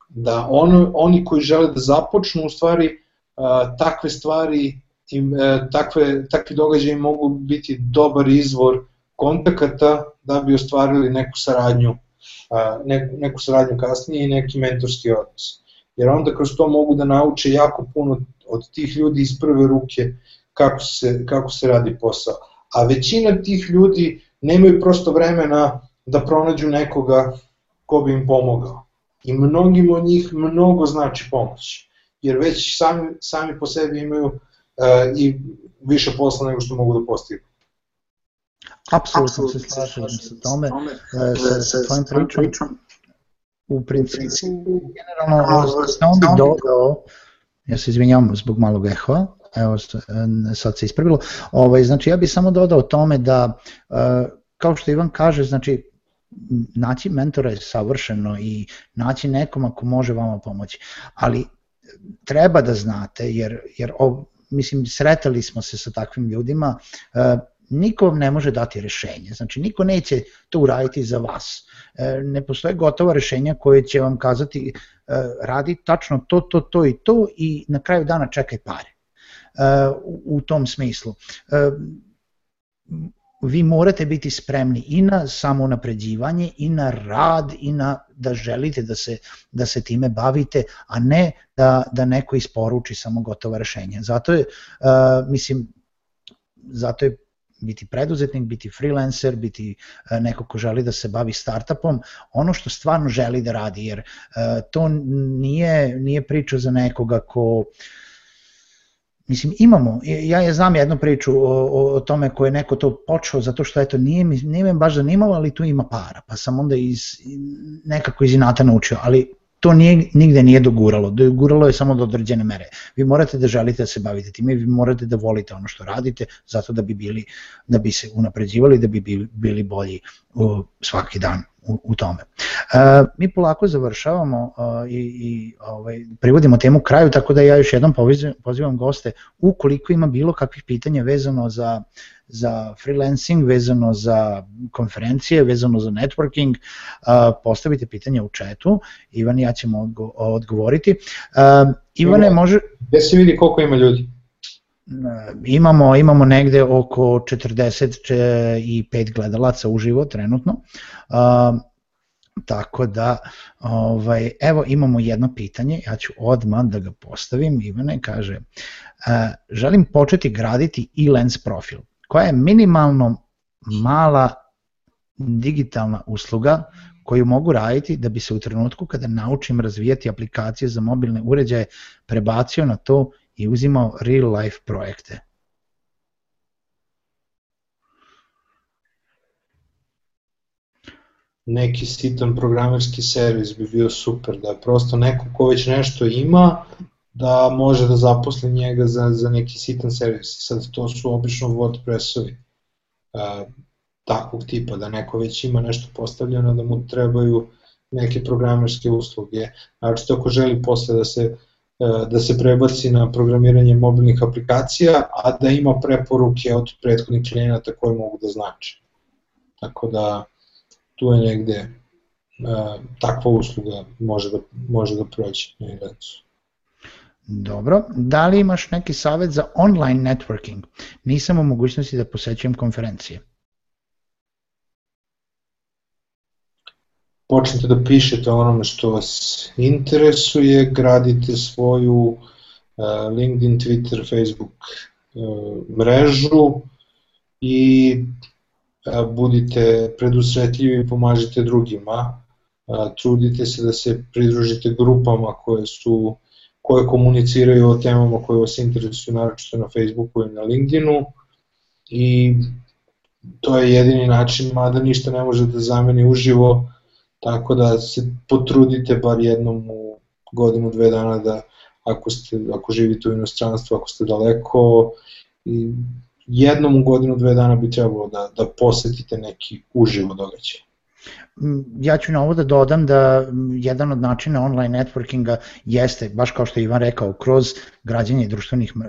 da ono, oni koji žele da započnu u stvari a, takve stvari a, e, takve, takvi događaji mogu biti dobar izvor kontakata da bi ostvarili neku saradnju, neku, neku saradnju kasnije i neki mentorski odnos. Jer onda kroz to mogu da nauče jako puno od tih ljudi iz prve ruke kako se, kako se radi posao. A većina tih ljudi nemaju prosto vremena da pronađu nekoga ko bi im pomogao. I mnogim od njih mnogo znači pomoć, jer već sami, sami po sebi imaju uh, i više posla nego što mogu da postignu. Apsolutno se slažem sa tome, sa, sa tvojim pričom. U principu, generalno, samo bih dodao Ja se izvinjavam zbog malog ehoa, evo sad se ispravilo. Ovaj, znači ja bih samo dodao tome da, e, kao što Ivan kaže, znači naći mentora je savršeno i naći nekom ako može vama pomoći, ali treba da znate, jer, jer mislim, sretali smo se sa takvim ljudima, e, niko vam ne može dati rešenje, znači niko neće to uraditi za vas. E, ne postoje gotova rešenja koje će vam kazati e, radi tačno to, to, to i to i na kraju dana čekaj pare. E, u tom smislu vi morate biti spremni i na samonapređivanje i na rad i na da želite da se, da se time bavite, a ne da, da neko isporuči samo gotova rešenja. Zato je, uh, mislim, zato je biti preduzetnik, biti freelancer, biti uh, neko ko želi da se bavi startupom, ono što stvarno želi da radi, jer uh, to nije, nije priča za nekoga ko Mislim, imamo, ja je znam jednu priču o, o tome ko je neko to počeo zato što eto nije, nije me baš zanimalo, ali tu ima para, pa sam onda iz, nekako iz inata naučio, ali to nije, nigde nije doguralo, doguralo je samo do određene mere. Vi morate da želite da se bavite time, vi morate da volite ono što radite, zato da bi bili, da bi se unapređivali, da bi bili bolji uh, svaki dan u, u tome. Uh, mi polako završavamo uh, i, i ovaj, privodimo temu kraju, tako da ja još jednom pozivam, pozivam goste, ukoliko ima bilo kakvih pitanja vezano za, za freelancing, vezano za konferencije, vezano za networking, uh, postavite pitanja u četu, Ivan i ja ćemo odgo odgovoriti. Uh, Ivane, može... Gde se vidi koliko ima ljudi? Imamo imamo negde oko 45 gledalaca uživo trenutno. Uh, tako da ovaj evo imamo jedno pitanje, ja ću odmah da ga postavim. Ivane kaže uh, želim početi graditi e-lens profil. Koja je minimalno mala digitalna usluga koju mogu raditi da bi se u trenutku kada naučim razvijati aplikacije za mobilne uređaje prebacio na to i uzimao real life projekte. Neki sitan programerski servis bi bio super, da prosto neko ko već nešto ima, da može da zaposli njega za, za neki sitan servis. Sad to su obično WordPressovi uh, takvog tipa, da neko već ima nešto postavljeno, da mu trebaju neke programerske usluge. Znači, ako želi posle da se da se prebaci na programiranje mobilnih aplikacija, a da ima preporuke od prethodnih klijenata koje mogu da znače. Tako da tu je negde e, takva usluga može da, može da proći na Ilencu. Dobro, da li imaš neki savet za online networking? Nisam u mogućnosti da posećujem konferencije. Počnete da pišete onome što vas interesuje, gradite svoju uh, LinkedIn, Twitter, Facebook uh, mrežu i uh, budite predusretljivi i pomažite drugima. Trudite se da se pridružite grupama koje su koje komuniciraju o temama koje vas interesuju, naročito na Facebooku i na LinkedInu i to je jedini način, mada ništa ne može da zameni uživo, Tako da se potrudite bar jednom u godinu, dve dana da ako, ste, ako živite u inostranstvu, ako ste daleko, i jednom u godinu, dve dana bi trebalo da, da posetite neki uživo događaj. Mm, ja ću na ovo da dodam da jedan od načina online networkinga jeste, baš kao što je Ivan rekao, kroz građanje društvenih uh,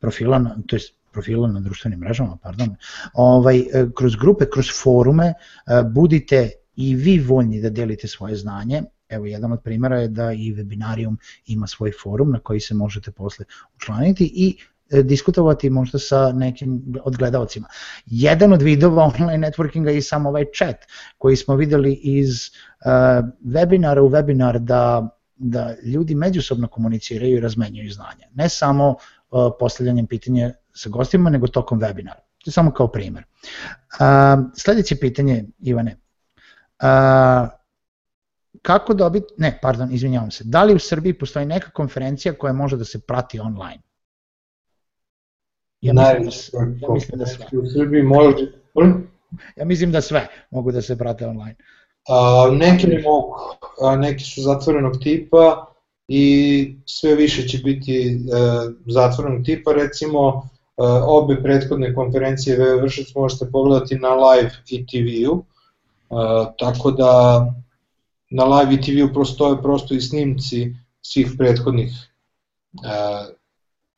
profila, to je profila na društvenim mrežama, pardon, ovaj, e, kroz grupe, kroz forume, uh, budite i vi voljni da delite svoje znanje. Evo, jedan od primjera je da i Webinarium ima svoj forum na koji se možete posle učlaniti i e, diskutovati možda sa nekim od gledalcima. Jedan od vidova online networkinga je sam ovaj chat koji smo videli iz uh, webinara u webinar da, da ljudi međusobno komuniciraju i razmenjuju znanje. Ne samo uh, postavljanjem pitanja sa gostima, nego tokom webinara. To je samo kao primer. Uh, sledeće pitanje, Ivane, kako dobiti, ne, pardon, izvinjavam se, da li u Srbiji postoji neka konferencija koja može da se prati online? Ja mislim, da, ja mislim da sve. U Srbiji može... Ja mislim da sve mogu da se prate online. A, neki ne mogu, a, neki su zatvorenog tipa i sve više će biti e, zatvorenog tipa, recimo e, obe prethodne konferencije Vršac možete pogledati na live i TV-u, tako da na live TV-u prostoje prosto i snimci svih prethodnih uh,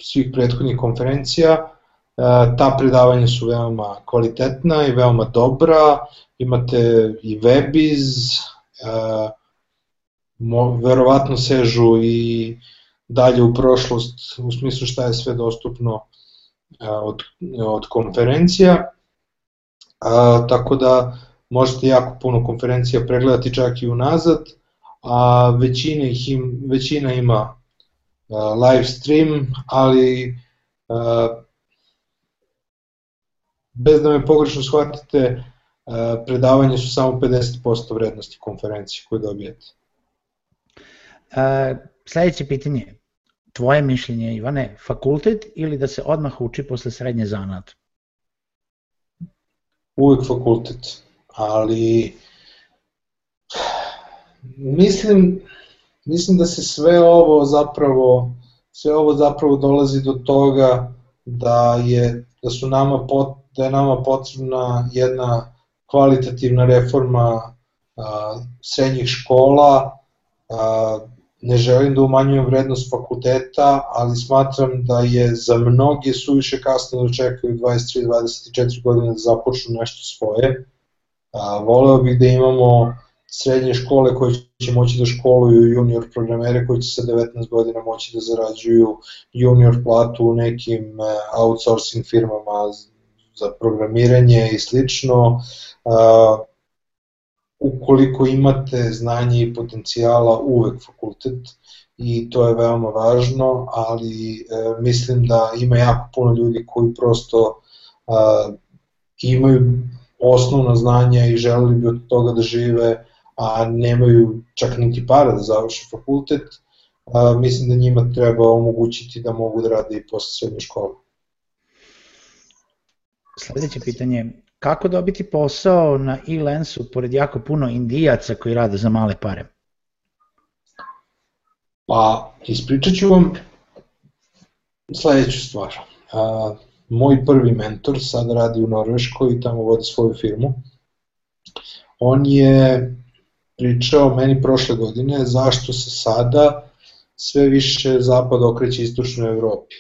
svih prethodnih konferencija, ta predavanja su veoma kvalitetna i veoma dobra, imate i webiz, verovatno sežu i dalje u prošlost u smislu šta je sve dostupno od, od konferencija, a, tako da možete jako puno konferencija pregledati čak i unazad, a većina, ih im, većina ima a, live stream, ali a, bez da me pogrešno shvatite, predavanje su samo 50% vrednosti konferencije koje dobijete. A, sledeće pitanje, tvoje mišljenje Ivane, fakultet ili da se odmah uči posle srednje zanat? Uvijek fakultet, ali mislim, mislim da se sve ovo zapravo sve ovo zapravo dolazi do toga da je da su nama pot, da je nama potrebna jedna kvalitativna reforma a, srednjih škola a, ne želim da umanjujem vrednost fakulteta, ali smatram da je za mnoge suviše kasno da čekaju 23-24 godine da započnu nešto svoje. A, voleo bih da imamo srednje škole koje će moći da školuju junior programere koji će sa 19 godina moći da zarađuju junior platu u nekim e, outsourcing firmama za programiranje i slično. Ukoliko imate znanje i potencijala uvek fakultet i to je veoma važno, ali e, mislim da ima jako puno ljudi koji prosto e, imaju osnovna znanja i želeli bi od toga da žive, a nemaju čak niti para da završi fakultet, a, mislim da njima treba omogućiti da mogu da rade i posle srednje škole. Sledeće pitanje, Kako dobiti posao na e-lensu pored jako puno indijaca koji rade za male pare? Pa, ispričat ću vam sledeću stvar. A, moj prvi mentor sad radi u Norveškoj i tamo vodi svoju firmu. On je pričao meni prošle godine zašto se sada sve više zapad okreće istočnoj Evropi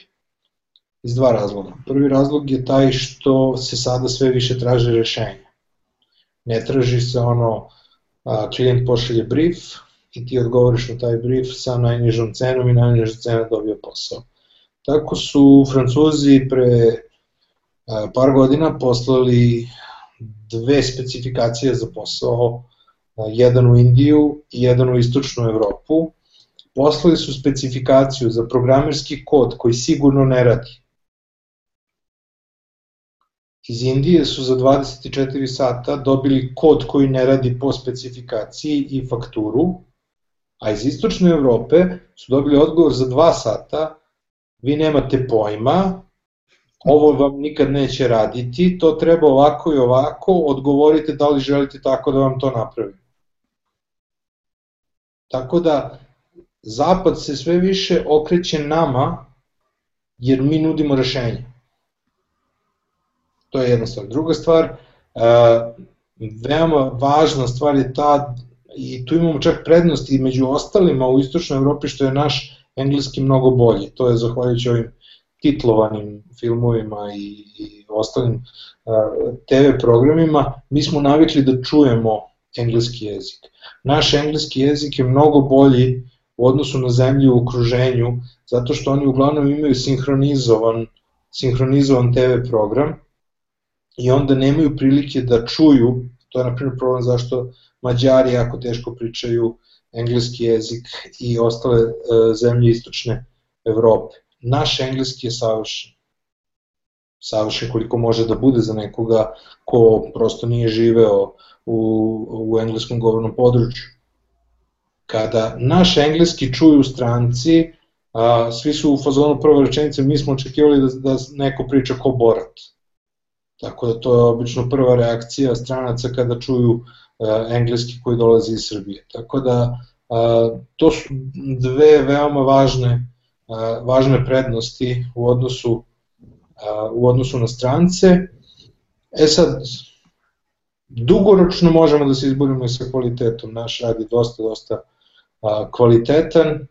iz dva razloga. Prvi razlog je taj što se sada sve više traže rešenja. Ne traži se ono, a, klijent pošalje brief i ti odgovoriš na taj brief sa najnižom cenom i najniža cena dobio posao. Tako su Francuzi pre a, par godina poslali dve specifikacije za posao, a, jedan u Indiju i jedan u istočnu Evropu. Poslali su specifikaciju za programerski kod koji sigurno ne radi iz Indije su za 24 sata dobili kod koji ne radi po specifikaciji i fakturu, a iz istočne Evrope su dobili odgovor za 2 sata, vi nemate pojma, ovo vam nikad neće raditi, to treba ovako i ovako, odgovorite da li želite tako da vam to napravim. Tako da, Zapad se sve više okreće nama, jer mi nudimo rešenje. To je jedna stvar. Druga stvar, veoma važna stvar je ta, i tu imamo čak prednost i među ostalima u Istočnoj Evropi što je naš engleski mnogo bolji. To je zahvaljujući ovim titlovanim filmovima i, i ostalim uh, TV programima, mi smo navikli da čujemo engleski jezik. Naš engleski jezik je mnogo bolji u odnosu na zemlje u okruženju, zato što oni uglavnom imaju sinhronizovan, sinhronizovan TV program, i onda nemaju prilike da čuju, to je na primjer problem zašto Mađari jako teško pričaju engleski jezik i ostale e, zemlje istočne Evrope. Naš engleski je savršen. Savršen koliko može da bude za nekoga ko prosto nije živeo u, u engleskom govornom području. Kada naš engleski čuju stranci, a, svi su u fazonu prve rečenice, mi smo očekivali da, da neko priča ko Borat Tako da to je obično prva reakcija stranaca kada čuju engleski koji dolazi iz Srbije. Tako da uh, to su dve veoma važne uh, važne prednosti u odnosu u odnosu na strance. E sad dugoročno možemo da se izborimo sa kvalitetom. Naš rad je dosta dosta kvalitetan.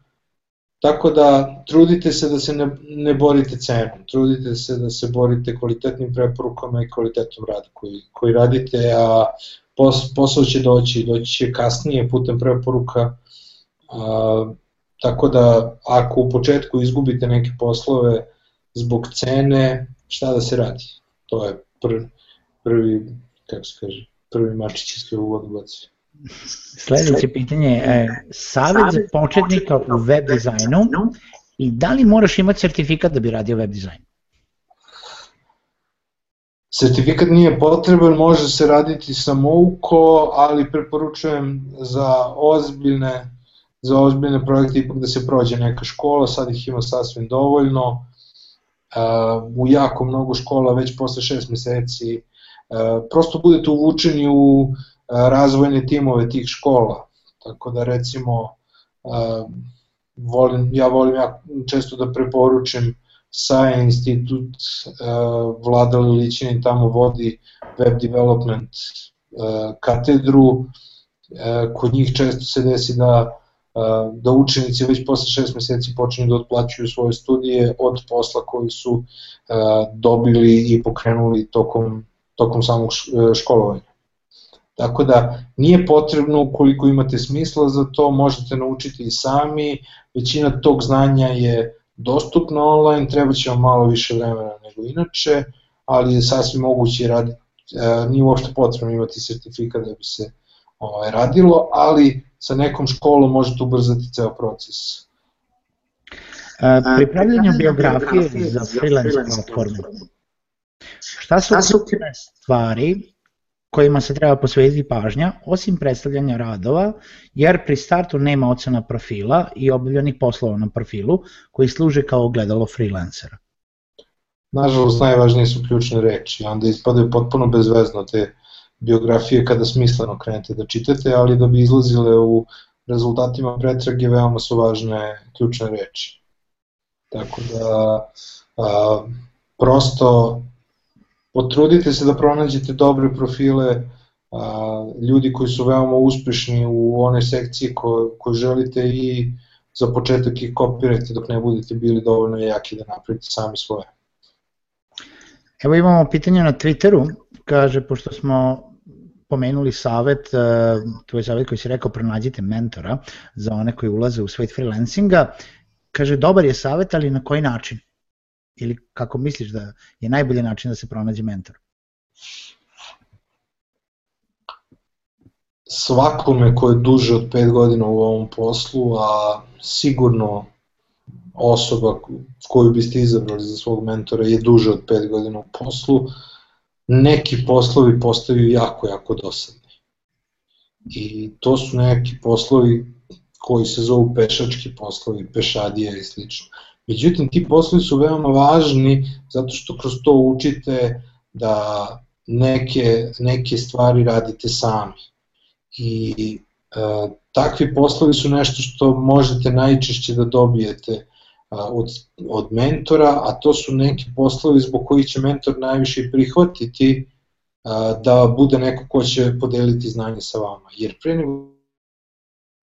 Tako da trudite se da se ne, ne borite cenom, trudite se da se borite kvalitetnim preporukama i kvalitetom rada koji, koji radite, a pos, posao će doći, doći će kasnije putem preporuka, a, tako da ako u početku izgubite neke poslove zbog cene, šta da se radi? To je prvi, prvi kako se kaže, prvi mačić iz uvod baci. Sledeće pitanje je savjet za početnika u web dizajnu i da li moraš imati sertifikat da bi radio web dizajn? Sertifikat nije potreban, može se raditi samouko, ali preporučujem za ozbiljne za ozbiljne projekte ipak da se prođe neka škola, sad ih ima sasvim dovoljno. u jako mnogo škola već posle šest meseci prosto budete uvučeni u razvojne timove tih škola. Tako da recimo volim, ja volim ja često da preporučim SAE institut Vlada Lilićinin tamo vodi web development katedru, kod njih često se desi da da učenici već posle šest meseci počinju da otplaćuju svoje studije od posla koji su dobili i pokrenuli tokom, tokom samog školovanja. Tako da nije potrebno ukoliko imate smisla za to, možete naučiti i sami, većina tog znanja je dostupna online, treba će vam malo više vremena nego inače, ali je sasvim moguće raditi, e, nije uopšte potrebno imati sertifikat da bi se ovaj, radilo, ali sa nekom školom možete ubrzati ceo proces. A, pripravljanje biografije za freelance platforme. Šta su ključne stvari kojima se treba posvetiti pažnja, osim predstavljanja radova, jer pri startu nema ocena profila i objavljenih poslova na profilu koji služe kao ogledalo freelancera. Nažalost, najvažnije su ključne reči, onda ispadaju potpuno bezvezno te biografije kada smisleno krenete da čitate, ali da bi izlazile u rezultatima pretrage veoma su važne ključne reči. Tako da a, prosto potrudite se da pronađete dobre profile a, ljudi koji su veoma uspešni u one sekciji ko, koje želite i za početak ih kopirajte dok ne budete bili dovoljno jaki da napravite sami svoje. Evo imamo pitanje na Twitteru, kaže, pošto smo pomenuli savet, tvoj savet koji si rekao pronađite mentora za one koji ulaze u svet freelancinga, kaže dobar je savet, ali na koji način? Ili kako misliš da je najbolji način da se pronađe mentor? Svakome ko je duže od 5 godina u ovom poslu, a sigurno osoba koju biste izabrali za svog mentora je duže od 5 godina u poslu, neki poslovi postaju jako, jako dosadni. I to su neki poslovi koji se zovu pešački poslovi, pešadije i slično. Međutim, ti poslovi su veoma važni zato što kroz to učite da neke, neke stvari radite sami. I e, takvi poslovi su nešto što možete najčešće da dobijete od, od mentora, a to su neki poslovi zbog kojih će mentor najviše prihvatiti da bude neko ko će podeliti znanje sa vama. Jer pre nego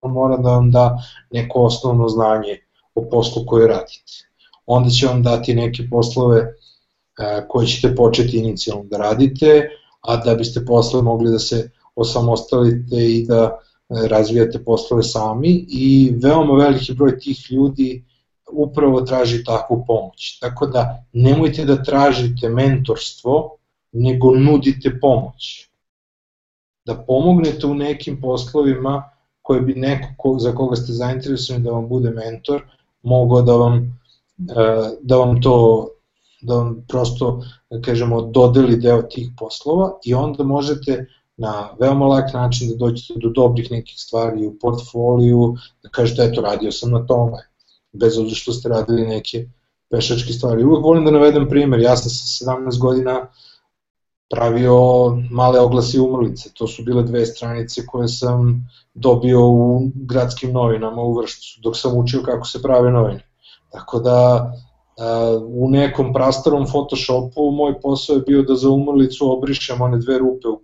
mora da vam da neko osnovno znanje o poslu koje radite. Onda će vam dati neke poslove koje ćete početi inicijalno da radite, a da biste posle mogli da se osamostalite i da razvijate poslove sami i veoma veliki broj tih ljudi upravo traži takvu pomoć. Tako da nemojte da tražite mentorstvo, nego nudite pomoć. Da pomognete u nekim poslovima koje bi neko ko, za koga ste zainteresovani da vam bude mentor, mogao da vam, e, da vam to da vam prosto, da kažemo, dodeli deo tih poslova i onda možete na veoma lak način da dođete do dobrih nekih stvari u portfoliju, da kažete, eto, radio sam na tome, bez obzira što ste radili neke pešačke stvari. Uvek volim da navedem primer, ja sam sa 17 godina pravio male oglasi umrlice, to su bile dve stranice koje sam dobio u gradskim novinama u Vršcu, dok sam učio kako se prave novine. Tako da u nekom prastarom Photoshopu moj posao je bio da za umrlicu obrišem one dve rupe u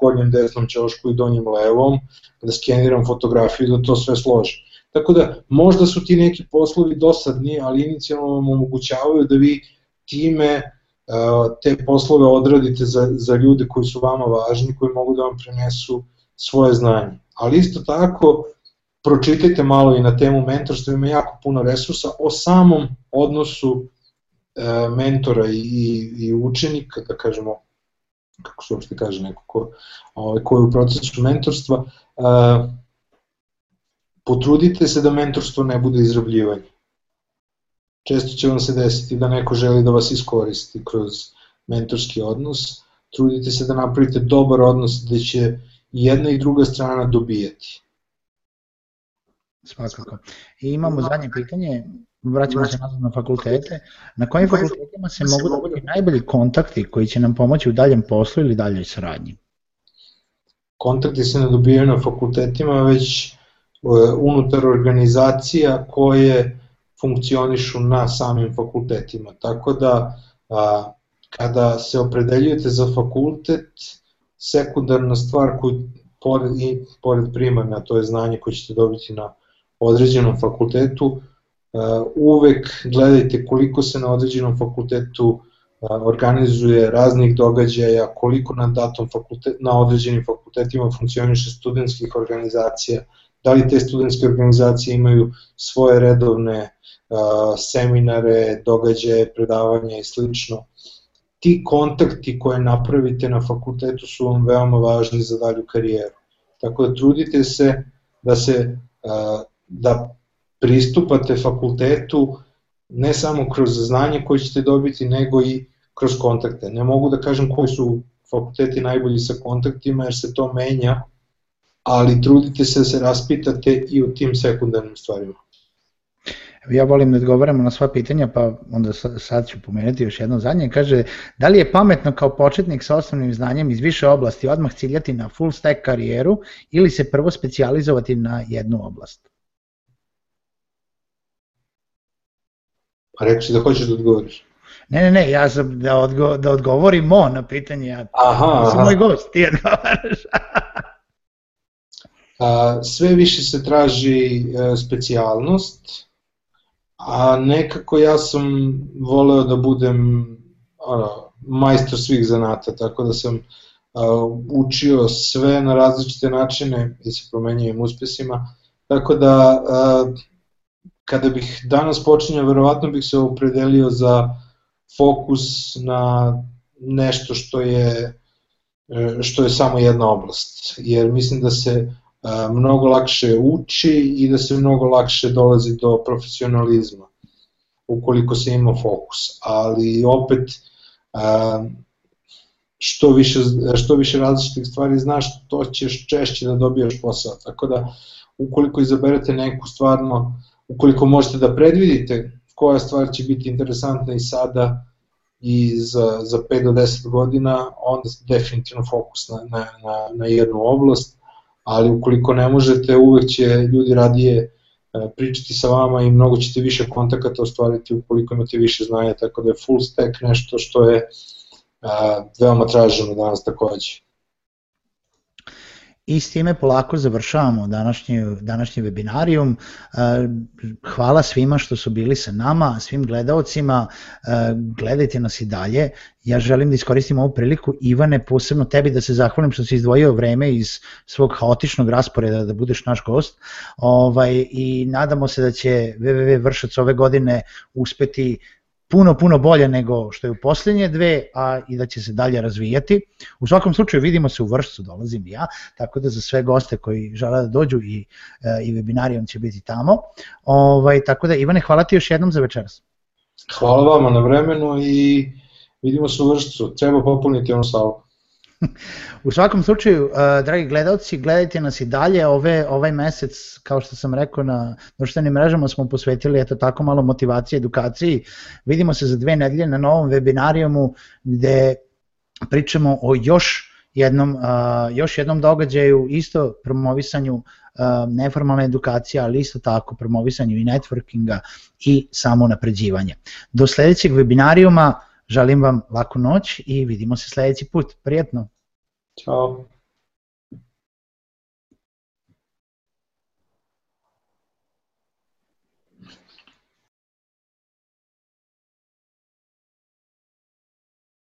gornjem desnom ćošku i donjem levom, da skeniram fotografiju i da to sve složim Tako da možda su ti neki poslovi dosadni, ali inicijalno vam omogućavaju da vi time te poslove odradite za, za ljude koji su vama važni, koji mogu da vam prenesu svoje znanje. Ali isto tako, pročitajte malo i na temu mentorstva, ima jako puno resursa o samom odnosu e, mentora i, i učenika, da kažemo, kako se uopšte kaže neko ko, ovaj, ko je u procesu mentorstva, e, potrudite se da mentorstvo ne bude izrabljivanje često će vam se desiti da neko želi da vas iskoristi kroz mentorski odnos, trudite se da napravite dobar odnos gde će jedna i druga strana dobijati. Svakako. I imamo zadnje pitanje, vraćamo se nazad na fakultete. Na kojim fakultetima se mogu dobiti najbolji kontakti koji će nam pomoći u daljem poslu ili daljoj saradnji? Kontakti se ne dobijaju na fakultetima, već e, unutar organizacija koje funkcionišu na samim fakultetima. Tako da a, kada se opredeljujete za fakultet, sekundarna stvar koju pored, i pored primarna, to je znanje koje ćete dobiti na određenom fakultetu, uvek gledajte koliko se na određenom fakultetu organizuje raznih događaja, koliko na datom fakultet, na određenim fakultetima funkcioniše studentskih organizacija, da li te studentske organizacije imaju svoje redovne seminare, događaje, predavanja i slično. Ti kontakti koje napravite na fakultetu su vam veoma važni za dalju karijeru. Tako da trudite se da se da pristupate fakultetu ne samo kroz znanje koje ćete dobiti, nego i kroz kontakte. Ne mogu da kažem koji su fakulteti najbolji sa kontaktima, jer se to menja, ali trudite se da se raspitate i u tim sekundarnim stvarima ja volim da odgovaramo na sva pitanja, pa onda sad ću pomenuti još jedno zadnje. Kaže, da li je pametno kao početnik sa osnovnim znanjem iz više oblasti odmah ciljati na full stack karijeru ili se prvo specijalizovati na jednu oblast? Pa si da hoćeš da odgovoriš. Ne, ne, ne, ja sam da, odgo, da odgovorimo na pitanje, ja aha, aha. sam moj gost, ti odgovaraš. Sve više se traži e, specijalnost, a nekako ja sam voleo da budem ono, majstor svih zanata, tako da sam uh, učio sve na različite načine i sa promenjivim uspesima, tako da uh, kada bih danas počinjao, verovatno bih se opredelio za fokus na nešto što je što je samo jedna oblast, jer mislim da se mnogo lakše uči i da se mnogo lakše dolazi do profesionalizma ukoliko se ima fokus, ali opet što više, što više različitih stvari znaš, to ćeš češće da dobijaš posao, tako da ukoliko izaberete neku stvarno, ukoliko možete da predvidite koja stvar će biti interesantna i sada i za, za 5 do 10 godina, onda definitivno fokus na, na, na, na jednu oblast, ali ukoliko ne možete, uvek će ljudi radije e, pričati sa vama i mnogo ćete više kontakata ostvariti ukoliko imate više znanja, tako da je full stack nešto što je e, veoma traženo danas takođe. I s time polako završavamo današnji, današnji webinarijum. E, hvala svima što su bili sa nama, svim gledalcima, e, gledajte nas i dalje. Ja želim da iskoristim ovu priliku, Ivane, posebno tebi da se zahvalim što si izdvojio vreme iz svog haotičnog rasporeda da budeš naš gost. Ovaj, I nadamo se da će www vršac ove godine uspeti puno, puno bolje nego što je u posljednje dve, a i da će se dalje razvijati. U svakom slučaju vidimo se u vršcu, dolazim i ja, tako da za sve goste koji žele da dođu i, e, i webinarijom će biti tamo. Ovaj, tako da Ivane, hvala ti još jednom za večeras. Hvala vama na vremenu i vidimo se u vršcu. Treba popuniti onu salu. U svakom slučaju, uh, dragi gledalci, gledajte nas i dalje. Ove, ovaj mesec, kao što sam rekao, na društvenim mrežama smo posvetili eto tako malo motivacije, edukaciji. Vidimo se za dve nedelje na novom webinarijumu gde pričamo o još jednom, uh, još jednom događaju, isto promovisanju uh, neformalne edukacije, ali isto tako promovisanju i networkinga i samo napređivanja. Do sledećeg webinarijuma Želim vam laku noć i vidimo se sledeći put. Prijetno! Ćao!